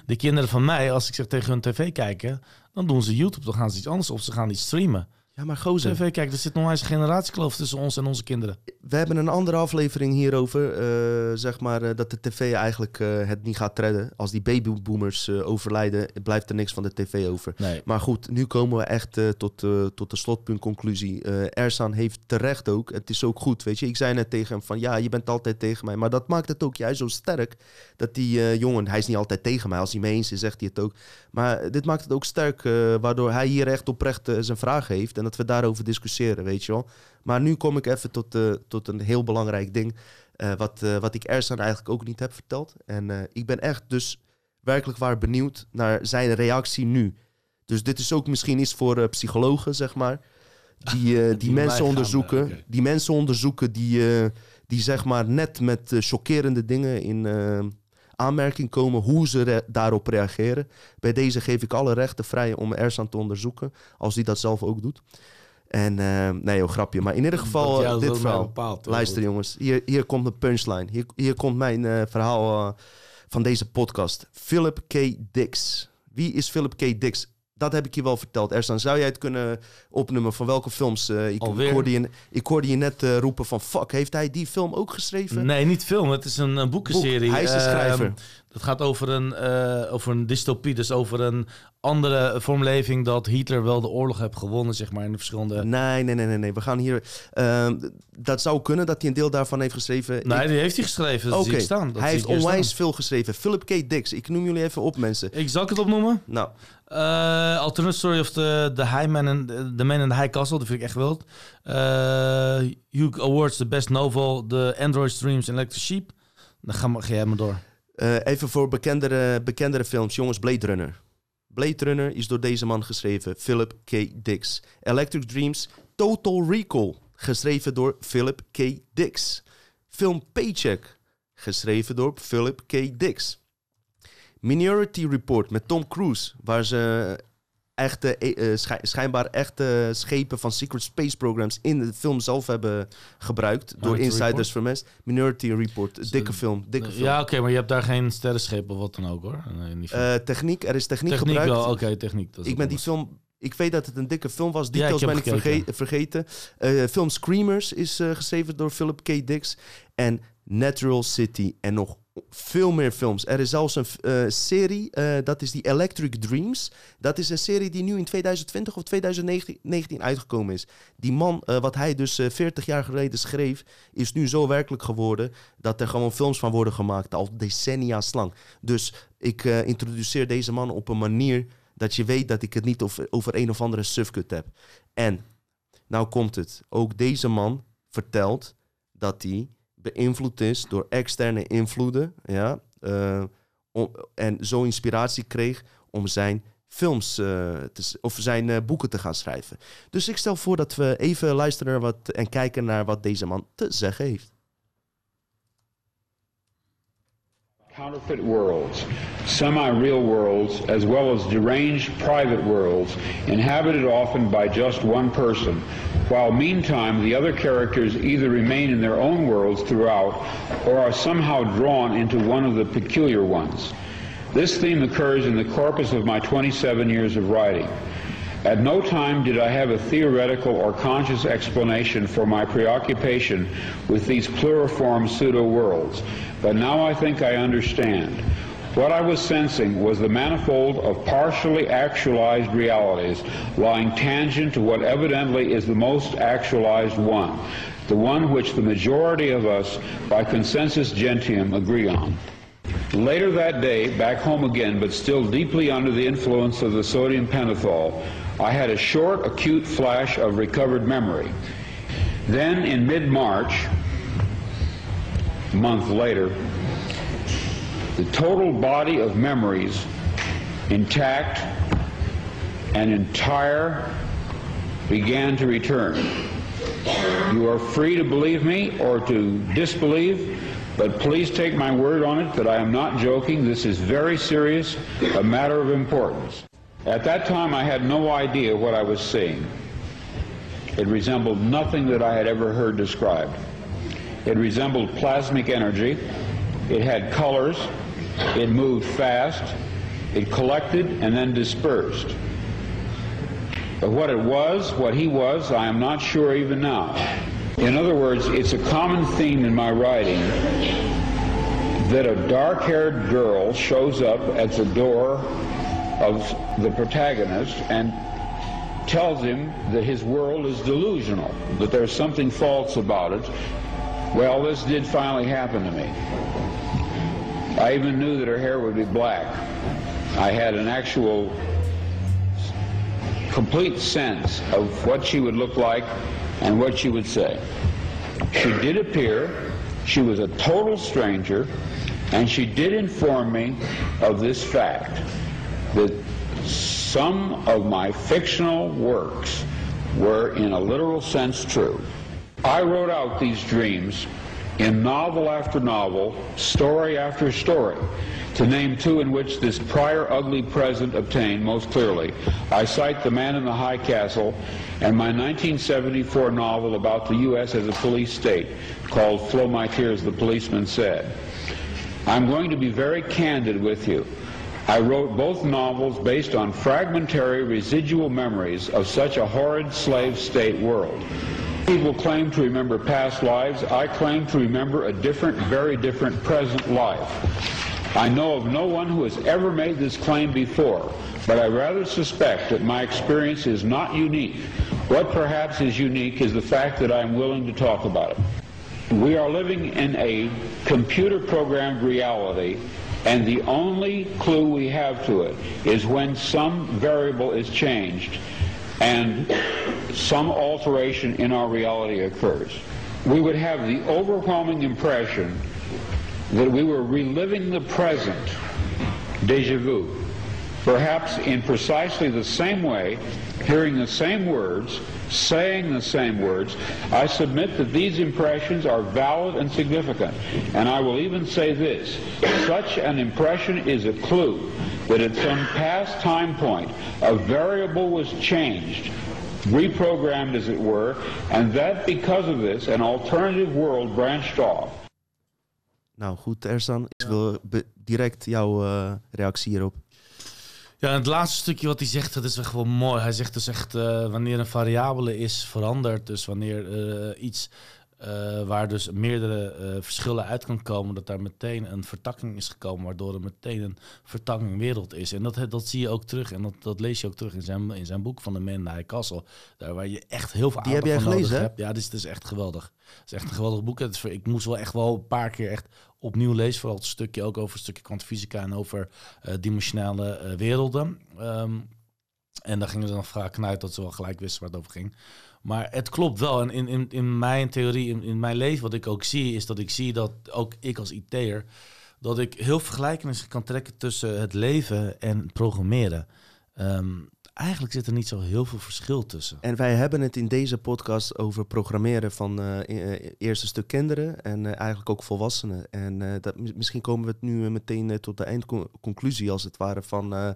De kinderen van mij, als ik zeg tegen hun tv kijken, dan doen ze YouTube, dan gaan ze iets anders of ze gaan iets streamen. Ja, maar gozer, TV kijken, er zit nog eens een generatiekloof tussen ons en onze kinderen. we hebben een andere aflevering hierover. eh, zeg maar eh, dat de tv eigenlijk eh, het niet gaat redden. Als die babyboomers overlijden, blijft er niks van de tv over. Nee. Maar goed, nu komen we echt tot, tot de slotpuntconclusie. Ersan heeft terecht ook. Het is ook goed, weet je. Ik zei net tegen hem van, ja, je bent altijd tegen mij. Maar dat maakt het ook juist zo sterk. Dat die jongen, hij is niet altijd tegen mij. Als hij mee eens is, zegt hij het ook. Maar dit maakt het ook sterk, waardoor hij hier echt oprecht zijn vragen heeft. En dat we daarover discussiëren, weet je wel. Maar nu kom ik even tot, eh, tot een heel belangrijk ding. eh, wat, eh, wat ik Ersan eigenlijk ook niet heb verteld. En ik ben echt dus werkelijk waar benieuwd naar zijn reactie nu. Dus dit is ook misschien iets voor psychologen, zeg maar. Die, die, Die mensen onderzoeken. Die mensen onderzoeken die, die zeg maar net met chockerende dingen in aanmerking komen. Hoe ze re- daarop reageren. Bij deze geef ik alle rechten vrij om Ersan te onderzoeken. Als hij dat zelf ook doet. En eh, nee joh, grapje. Maar in ieder geval eh, dit verhaal. Luister jongens, hier, hier komt een punchline. Hier, hier komt mijn eh, verhaal van deze podcast. Philip K. Dix. Wie is Philip K. Dix? Dat heb ik je wel verteld. Ersan, zou jij het kunnen opnoemen van welke films? eh, ik, Alweer? ik, hoorde je, ik hoorde je net eh, roepen van... Fuck, heeft hij die film ook geschreven? Nee, niet film. Het is een, een boekenserie. Boek. Hij is de Ehm, schrijver. Het gaat over een, eh, over een dystopie, dus over een andere vormleving dat Hitler wel de oorlog heeft gewonnen, zeg maar, in de verschillende... Nee, nee, nee, nee, nee. We gaan hier... ehm, dat zou kunnen dat hij een deel daarvan heeft geschreven. Nee, Ik- die heeft hij geschreven. Dat staan. Dat hij heeft onwijs staan. veel geschreven. Philip K. Dix. Ik noem jullie even op, mensen. Ik zal het opnoemen. Nou, Eh alternate Story of the, the High Man and the Man in the High Castle. Dat vind ik echt wild. Eh Hugh Awards, the best novel. The Android Streams and Electric Sheep. Dan ga, ga jij maar door. Eh, even voor bekendere, bekendere films. Jongens, Blade Runner. Blade Runner is door deze man geschreven. Philip K. Dix. Electric Dreams. Total Recall. Geschreven door Philip K. Dix. Film Paycheck. Geschreven door Philip K. Dix. Minority Report met Tom Cruise. Waar ze echte, eh, eh, schij- schijnbaar echte schepen van Secret Space Programs in de film zelf hebben gebruikt. door insiders vermest. Minority Report. Dikke film. Dikke film. Ja, oké, maar je hebt daar geen sterrenschepen of wat dan ook hoor. Nee. Eh, techniek, er is techniek, techniek gebruikt. wel, oké, techniek. Dat is ik ben die film. Ik weet dat het een dikke film was. Ja, Details ik ben ik verge- vergeten. Eh, film Screamers is eh, geschreven door Philip K. Dix. En Natural City. En nog veel meer films. Er is zelfs een eh, serie, eh, dat is die Electric Dreams. Dat is een serie die nu in 2020 of 2019 uitgekomen is. Die man, eh, wat hij dus 40 jaar geleden schreef, is nu zo werkelijk geworden dat er gewoon films van worden gemaakt, al decennia lang. Dus ik introduceer deze man op een manier dat je weet dat ik het niet over, over een of andere sufkut heb. En, nou komt het. Ook deze man vertelt dat hij beïnvloed is door externe invloeden. Ja, om, en zo inspiratie kreeg om zijn films uh, te, of zijn uh, boeken te gaan schrijven. Dus ik stel voor dat we even luisteren wat, en kijken naar wat deze man te zeggen heeft. Counterfeit worlds, semi real worlds, as well as deranged private worlds, inhabited often by just one person, while meantime the other characters either remain in their own worlds throughout or are somehow drawn into one of the peculiar ones. This theme occurs in the corpus of my 27 years of writing. At no time did I have a theoretical or conscious explanation for my preoccupation with these pluriform pseudo-worlds, but now I think I understand. What I was sensing was the manifold of partially actualized realities lying tangent to what evidently is the most actualized one, the one which the majority of us, by consensus gentium, agree on. Later that day, back home again, but still deeply under the influence of the sodium pentothal, I had a short, acute flash of recovered memory. Then in mid-March, a month later, the total body of memories intact and entire began to return. You are free to believe me or to disbelieve, but please take my word on it that I am not joking. This is very serious, a matter of importance. At that time, I had no idea what I was seeing. It resembled nothing that I had ever heard described. It resembled plasmic energy. It had colors. It moved fast. It collected and then dispersed. But what it was, what he was, I am not sure even now. In other words, it's a common theme in my writing that a dark-haired girl shows up at the door of the protagonist and tells him that his world is delusional, that there's something false about it. Well, this did finally happen to me. I even knew that her hair would be black. I had an actual complete sense of what she would look like and what she would say. She did appear, she was a total stranger, and she did inform me of this fact that some of my fictional works were in a literal sense true. I wrote out these dreams in novel after novel, story after story. To name two in which this prior ugly present obtained most clearly, I cite The Man in the High Castle and my 1974 novel about the U.S. as a police state called Flow My Tears, the Policeman Said. I'm going to be very candid with you. I wrote both novels based on fragmentary residual memories of such a horrid slave state world. People claim to remember past lives. I claim to remember a different, very different present life. I know of no one who has ever made this claim before, but I rather suspect that my experience is not unique. What perhaps is unique is the fact that I am willing to talk about it. We are living in a computer programmed reality and the only clue we have to it is when some variable is changed and some alteration in our reality occurs. We would have the overwhelming impression that we were reliving the present, deja vu, perhaps in precisely the same way, hearing the same words, saying the same words, I submit that these impressions are valid and significant. And I will even say this, such an impression is a clue that at some past time point, a variable was changed, reprogrammed as it were, and that because of this, an alternative world branched off. Nou goed, Ersan, ik wil direct jouw uh, reactie hierop. Ja, het laatste stukje wat hij zegt, dat is echt wel mooi. Hij zegt dus echt, uh, wanneer een variabele is veranderd, dus wanneer uh, iets eh, waar dus meerdere eh, verschillen uit kan komen. Dat daar meteen een vertakking is gekomen, waardoor er meteen een vertakking wereld is. En dat, dat zie je ook terug. En dat, dat lees je ook terug in zijn, in zijn boek van de Man High Castle. Daar waar je echt heel veel Die heb aandacht jij gelezen, hè? hebt. Ja, dit is, dit is echt geweldig. Het is echt een geweldig boek. Het is, ik moest wel echt wel een paar keer echt opnieuw lezen. Vooral het stukje ook over een stukje kwantumfysica en over eh, dimensionale eh, werelden. Ehm, en daar gingen ze dan vaak uit dat ze wel gelijk wisten waar het over ging. Maar het klopt wel. En in, in, in mijn theorie, in, in mijn leven, wat ik ook zie, is dat ik zie dat ook ik als IT'er, dat ik heel vergelijkenissen kan trekken tussen het leven en het programmeren. Ehm, eigenlijk zit er niet zo heel veel verschil tussen. En wij hebben het in deze podcast over programmeren van eh, e- eh, eerste stuk kinderen en eh, eigenlijk ook volwassenen. En eh, dat, mis- misschien komen we het nu meteen tot de eindconclusie als het ware van...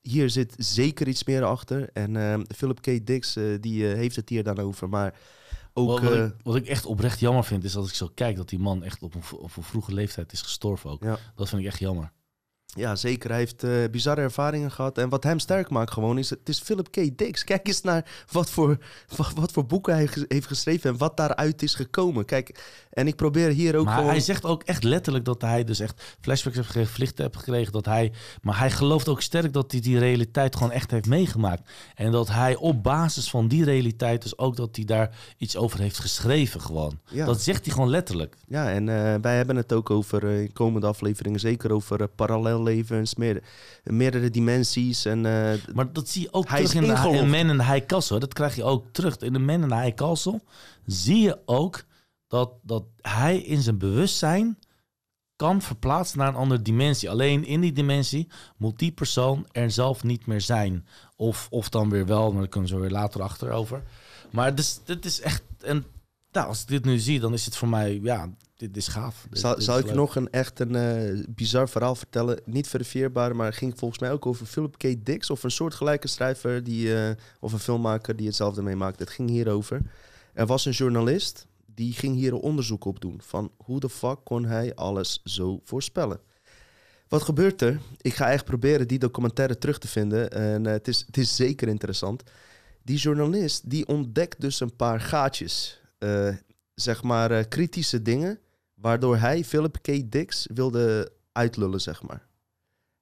hier zit zeker iets meer achter. En Philip K. Dix die heeft het hier dan over. Maar ook... wat, wat, ik, wat ik echt oprecht jammer vind, is als ik zo kijk dat die man echt op een, op een vroege leeftijd is gestorven ook. Ja. Dat vind ik echt jammer. Ja, zeker. Hij heeft eh, bizarre ervaringen gehad. En wat hem sterk maakt gewoon is... Het is Philip K. Dix. Kijk eens naar wat voor, wat, wat voor boeken hij ge- heeft geschreven... en wat daaruit is gekomen. Kijk, en ik probeer hier ook maar gewoon... hij zegt ook echt letterlijk dat hij dus echt flashbacks heeft gekregen, vlichten heeft gekregen. Dat hij, maar hij gelooft ook sterk dat hij die realiteit gewoon echt heeft meegemaakt. En dat hij op basis van die realiteit dus ook dat hij daar iets over heeft geschreven gewoon. Ja. Dat zegt hij gewoon letterlijk. Ja, en eh, wij hebben het ook over eh, komende afleveringen... zeker over eh, parallellevens, meer, meerdere dimensies. En, eh, Maar dat zie je ook Hij terug is in, de, in Man in the High Castle. Dat krijg je ook terug. In de Man in the High Castle zie je ook dat, dat hij in zijn bewustzijn kan verplaatsen naar een andere dimensie. Alleen in die dimensie moet die persoon er zelf niet meer zijn. Of, of dan weer wel, maar daar kunnen we weer later achter over. Maar dus, dit is echt... En, nou, als ik dit nu zie, dan is het voor mij... Ja, dit is gaaf. Zal dit zal is ik leuk. nog een echt een eh, bizar verhaal vertellen? Niet verifieerbaar, maar het ging volgens mij ook over Philip K. Dix... of een soortgelijke schrijver die, eh, of een filmmaker die hetzelfde meemaakt. Het ging hierover. Er was een journalist die ging hier een onderzoek op doen... van hoe de fuck kon hij alles zo voorspellen. Wat gebeurt er? Ik ga echt proberen die documentaire terug te vinden. En eh, het, is, het is zeker interessant. Die journalist die ontdekt dus een paar gaatjes. zeg maar kritische dingen. Waardoor hij Philip K. Dix wilde uitlullen, zeg maar.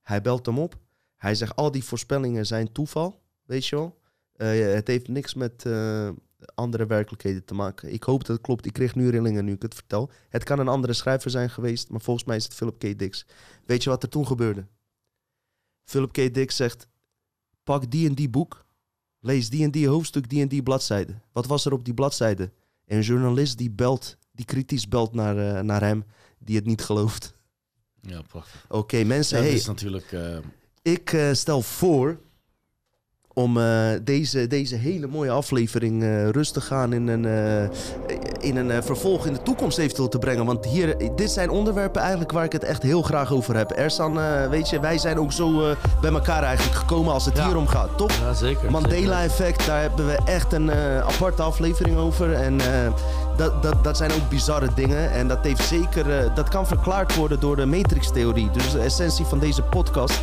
Hij belt hem op. Hij zegt, al die voorspellingen zijn toeval. Weet je wel? Eh, het heeft niks met eh, andere werkelijkheden te maken. Ik hoop dat het klopt. Ik kreeg nu rillingen nu ik het vertel. Het kan een andere schrijver zijn geweest, maar volgens mij is het Philip K. Dix. Weet je wat er toen gebeurde? Philip K. Dix zegt: Pak die en die boek. Lees die en die hoofdstuk, die en die bladzijde. Wat was er op die bladzijde? Een journalist die belt, die kritisch belt naar, eh, naar hem, die het niet gelooft. Ja, prachtig. Oké, mensen, Ja, hey, dit is natuurlijk... eh, ik eh, stel voor om eh, deze, deze hele mooie aflevering eh, rustig gaan in een, eh, in een vervolg in de toekomst eventueel te brengen. Want hier, dit zijn onderwerpen eigenlijk waar ik het echt heel graag over heb. Ersan, weet je, wij zijn ook zo bij elkaar eigenlijk gekomen als het Ja. hier om gaat, toch? ja, zeker. Mandela effect, daar hebben we echt een aparte aflevering over. En dat, dat, dat zijn ook bizarre dingen. En dat heeft zeker, dat kan verklaard worden door de matrix-theorie. Dus de essentie van deze podcast.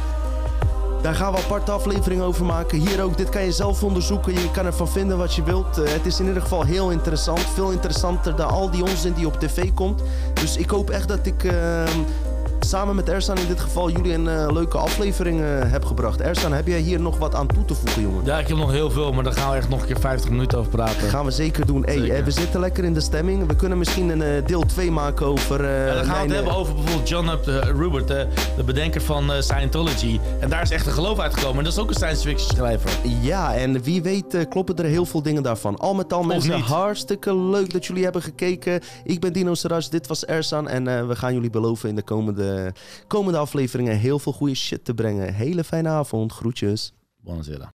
Daar gaan we aparte afleveringen over maken. Hier ook, dit kan je zelf onderzoeken. Je kan ervan vinden wat je wilt. Eh, het is in ieder geval heel interessant. Veel interessanter dan al die onzin die op tv komt. Dus ik hoop echt dat ik eh, samen met Ersan in dit geval jullie een eh, leuke aflevering heb gebracht. Ersan, heb jij hier nog wat aan toe te voegen, jongen? Ja, ik heb nog heel veel, maar daar gaan we echt nog een keer 50 minuten over praten. Gaan we zeker doen. Zeker. eh, we zitten lekker in de stemming. We kunnen misschien een deel 2 maken over. Ja, dan gaan we het hebben over bijvoorbeeld John Up, Rupert, de bedenker van Scientology. En daar is echt een geloof uitgekomen. En dat is ook een science fiction schrijver. Ja, en wie weet kloppen er heel veel dingen daarvan. Al met al mensen, hartstikke leuk dat jullie hebben gekeken. Ik ben Dino Saras, dit was Ersan. En we gaan jullie beloven in de komende, komende afleveringen heel veel goede shit te brengen. Hele fijne avond, groetjes. Buonasera.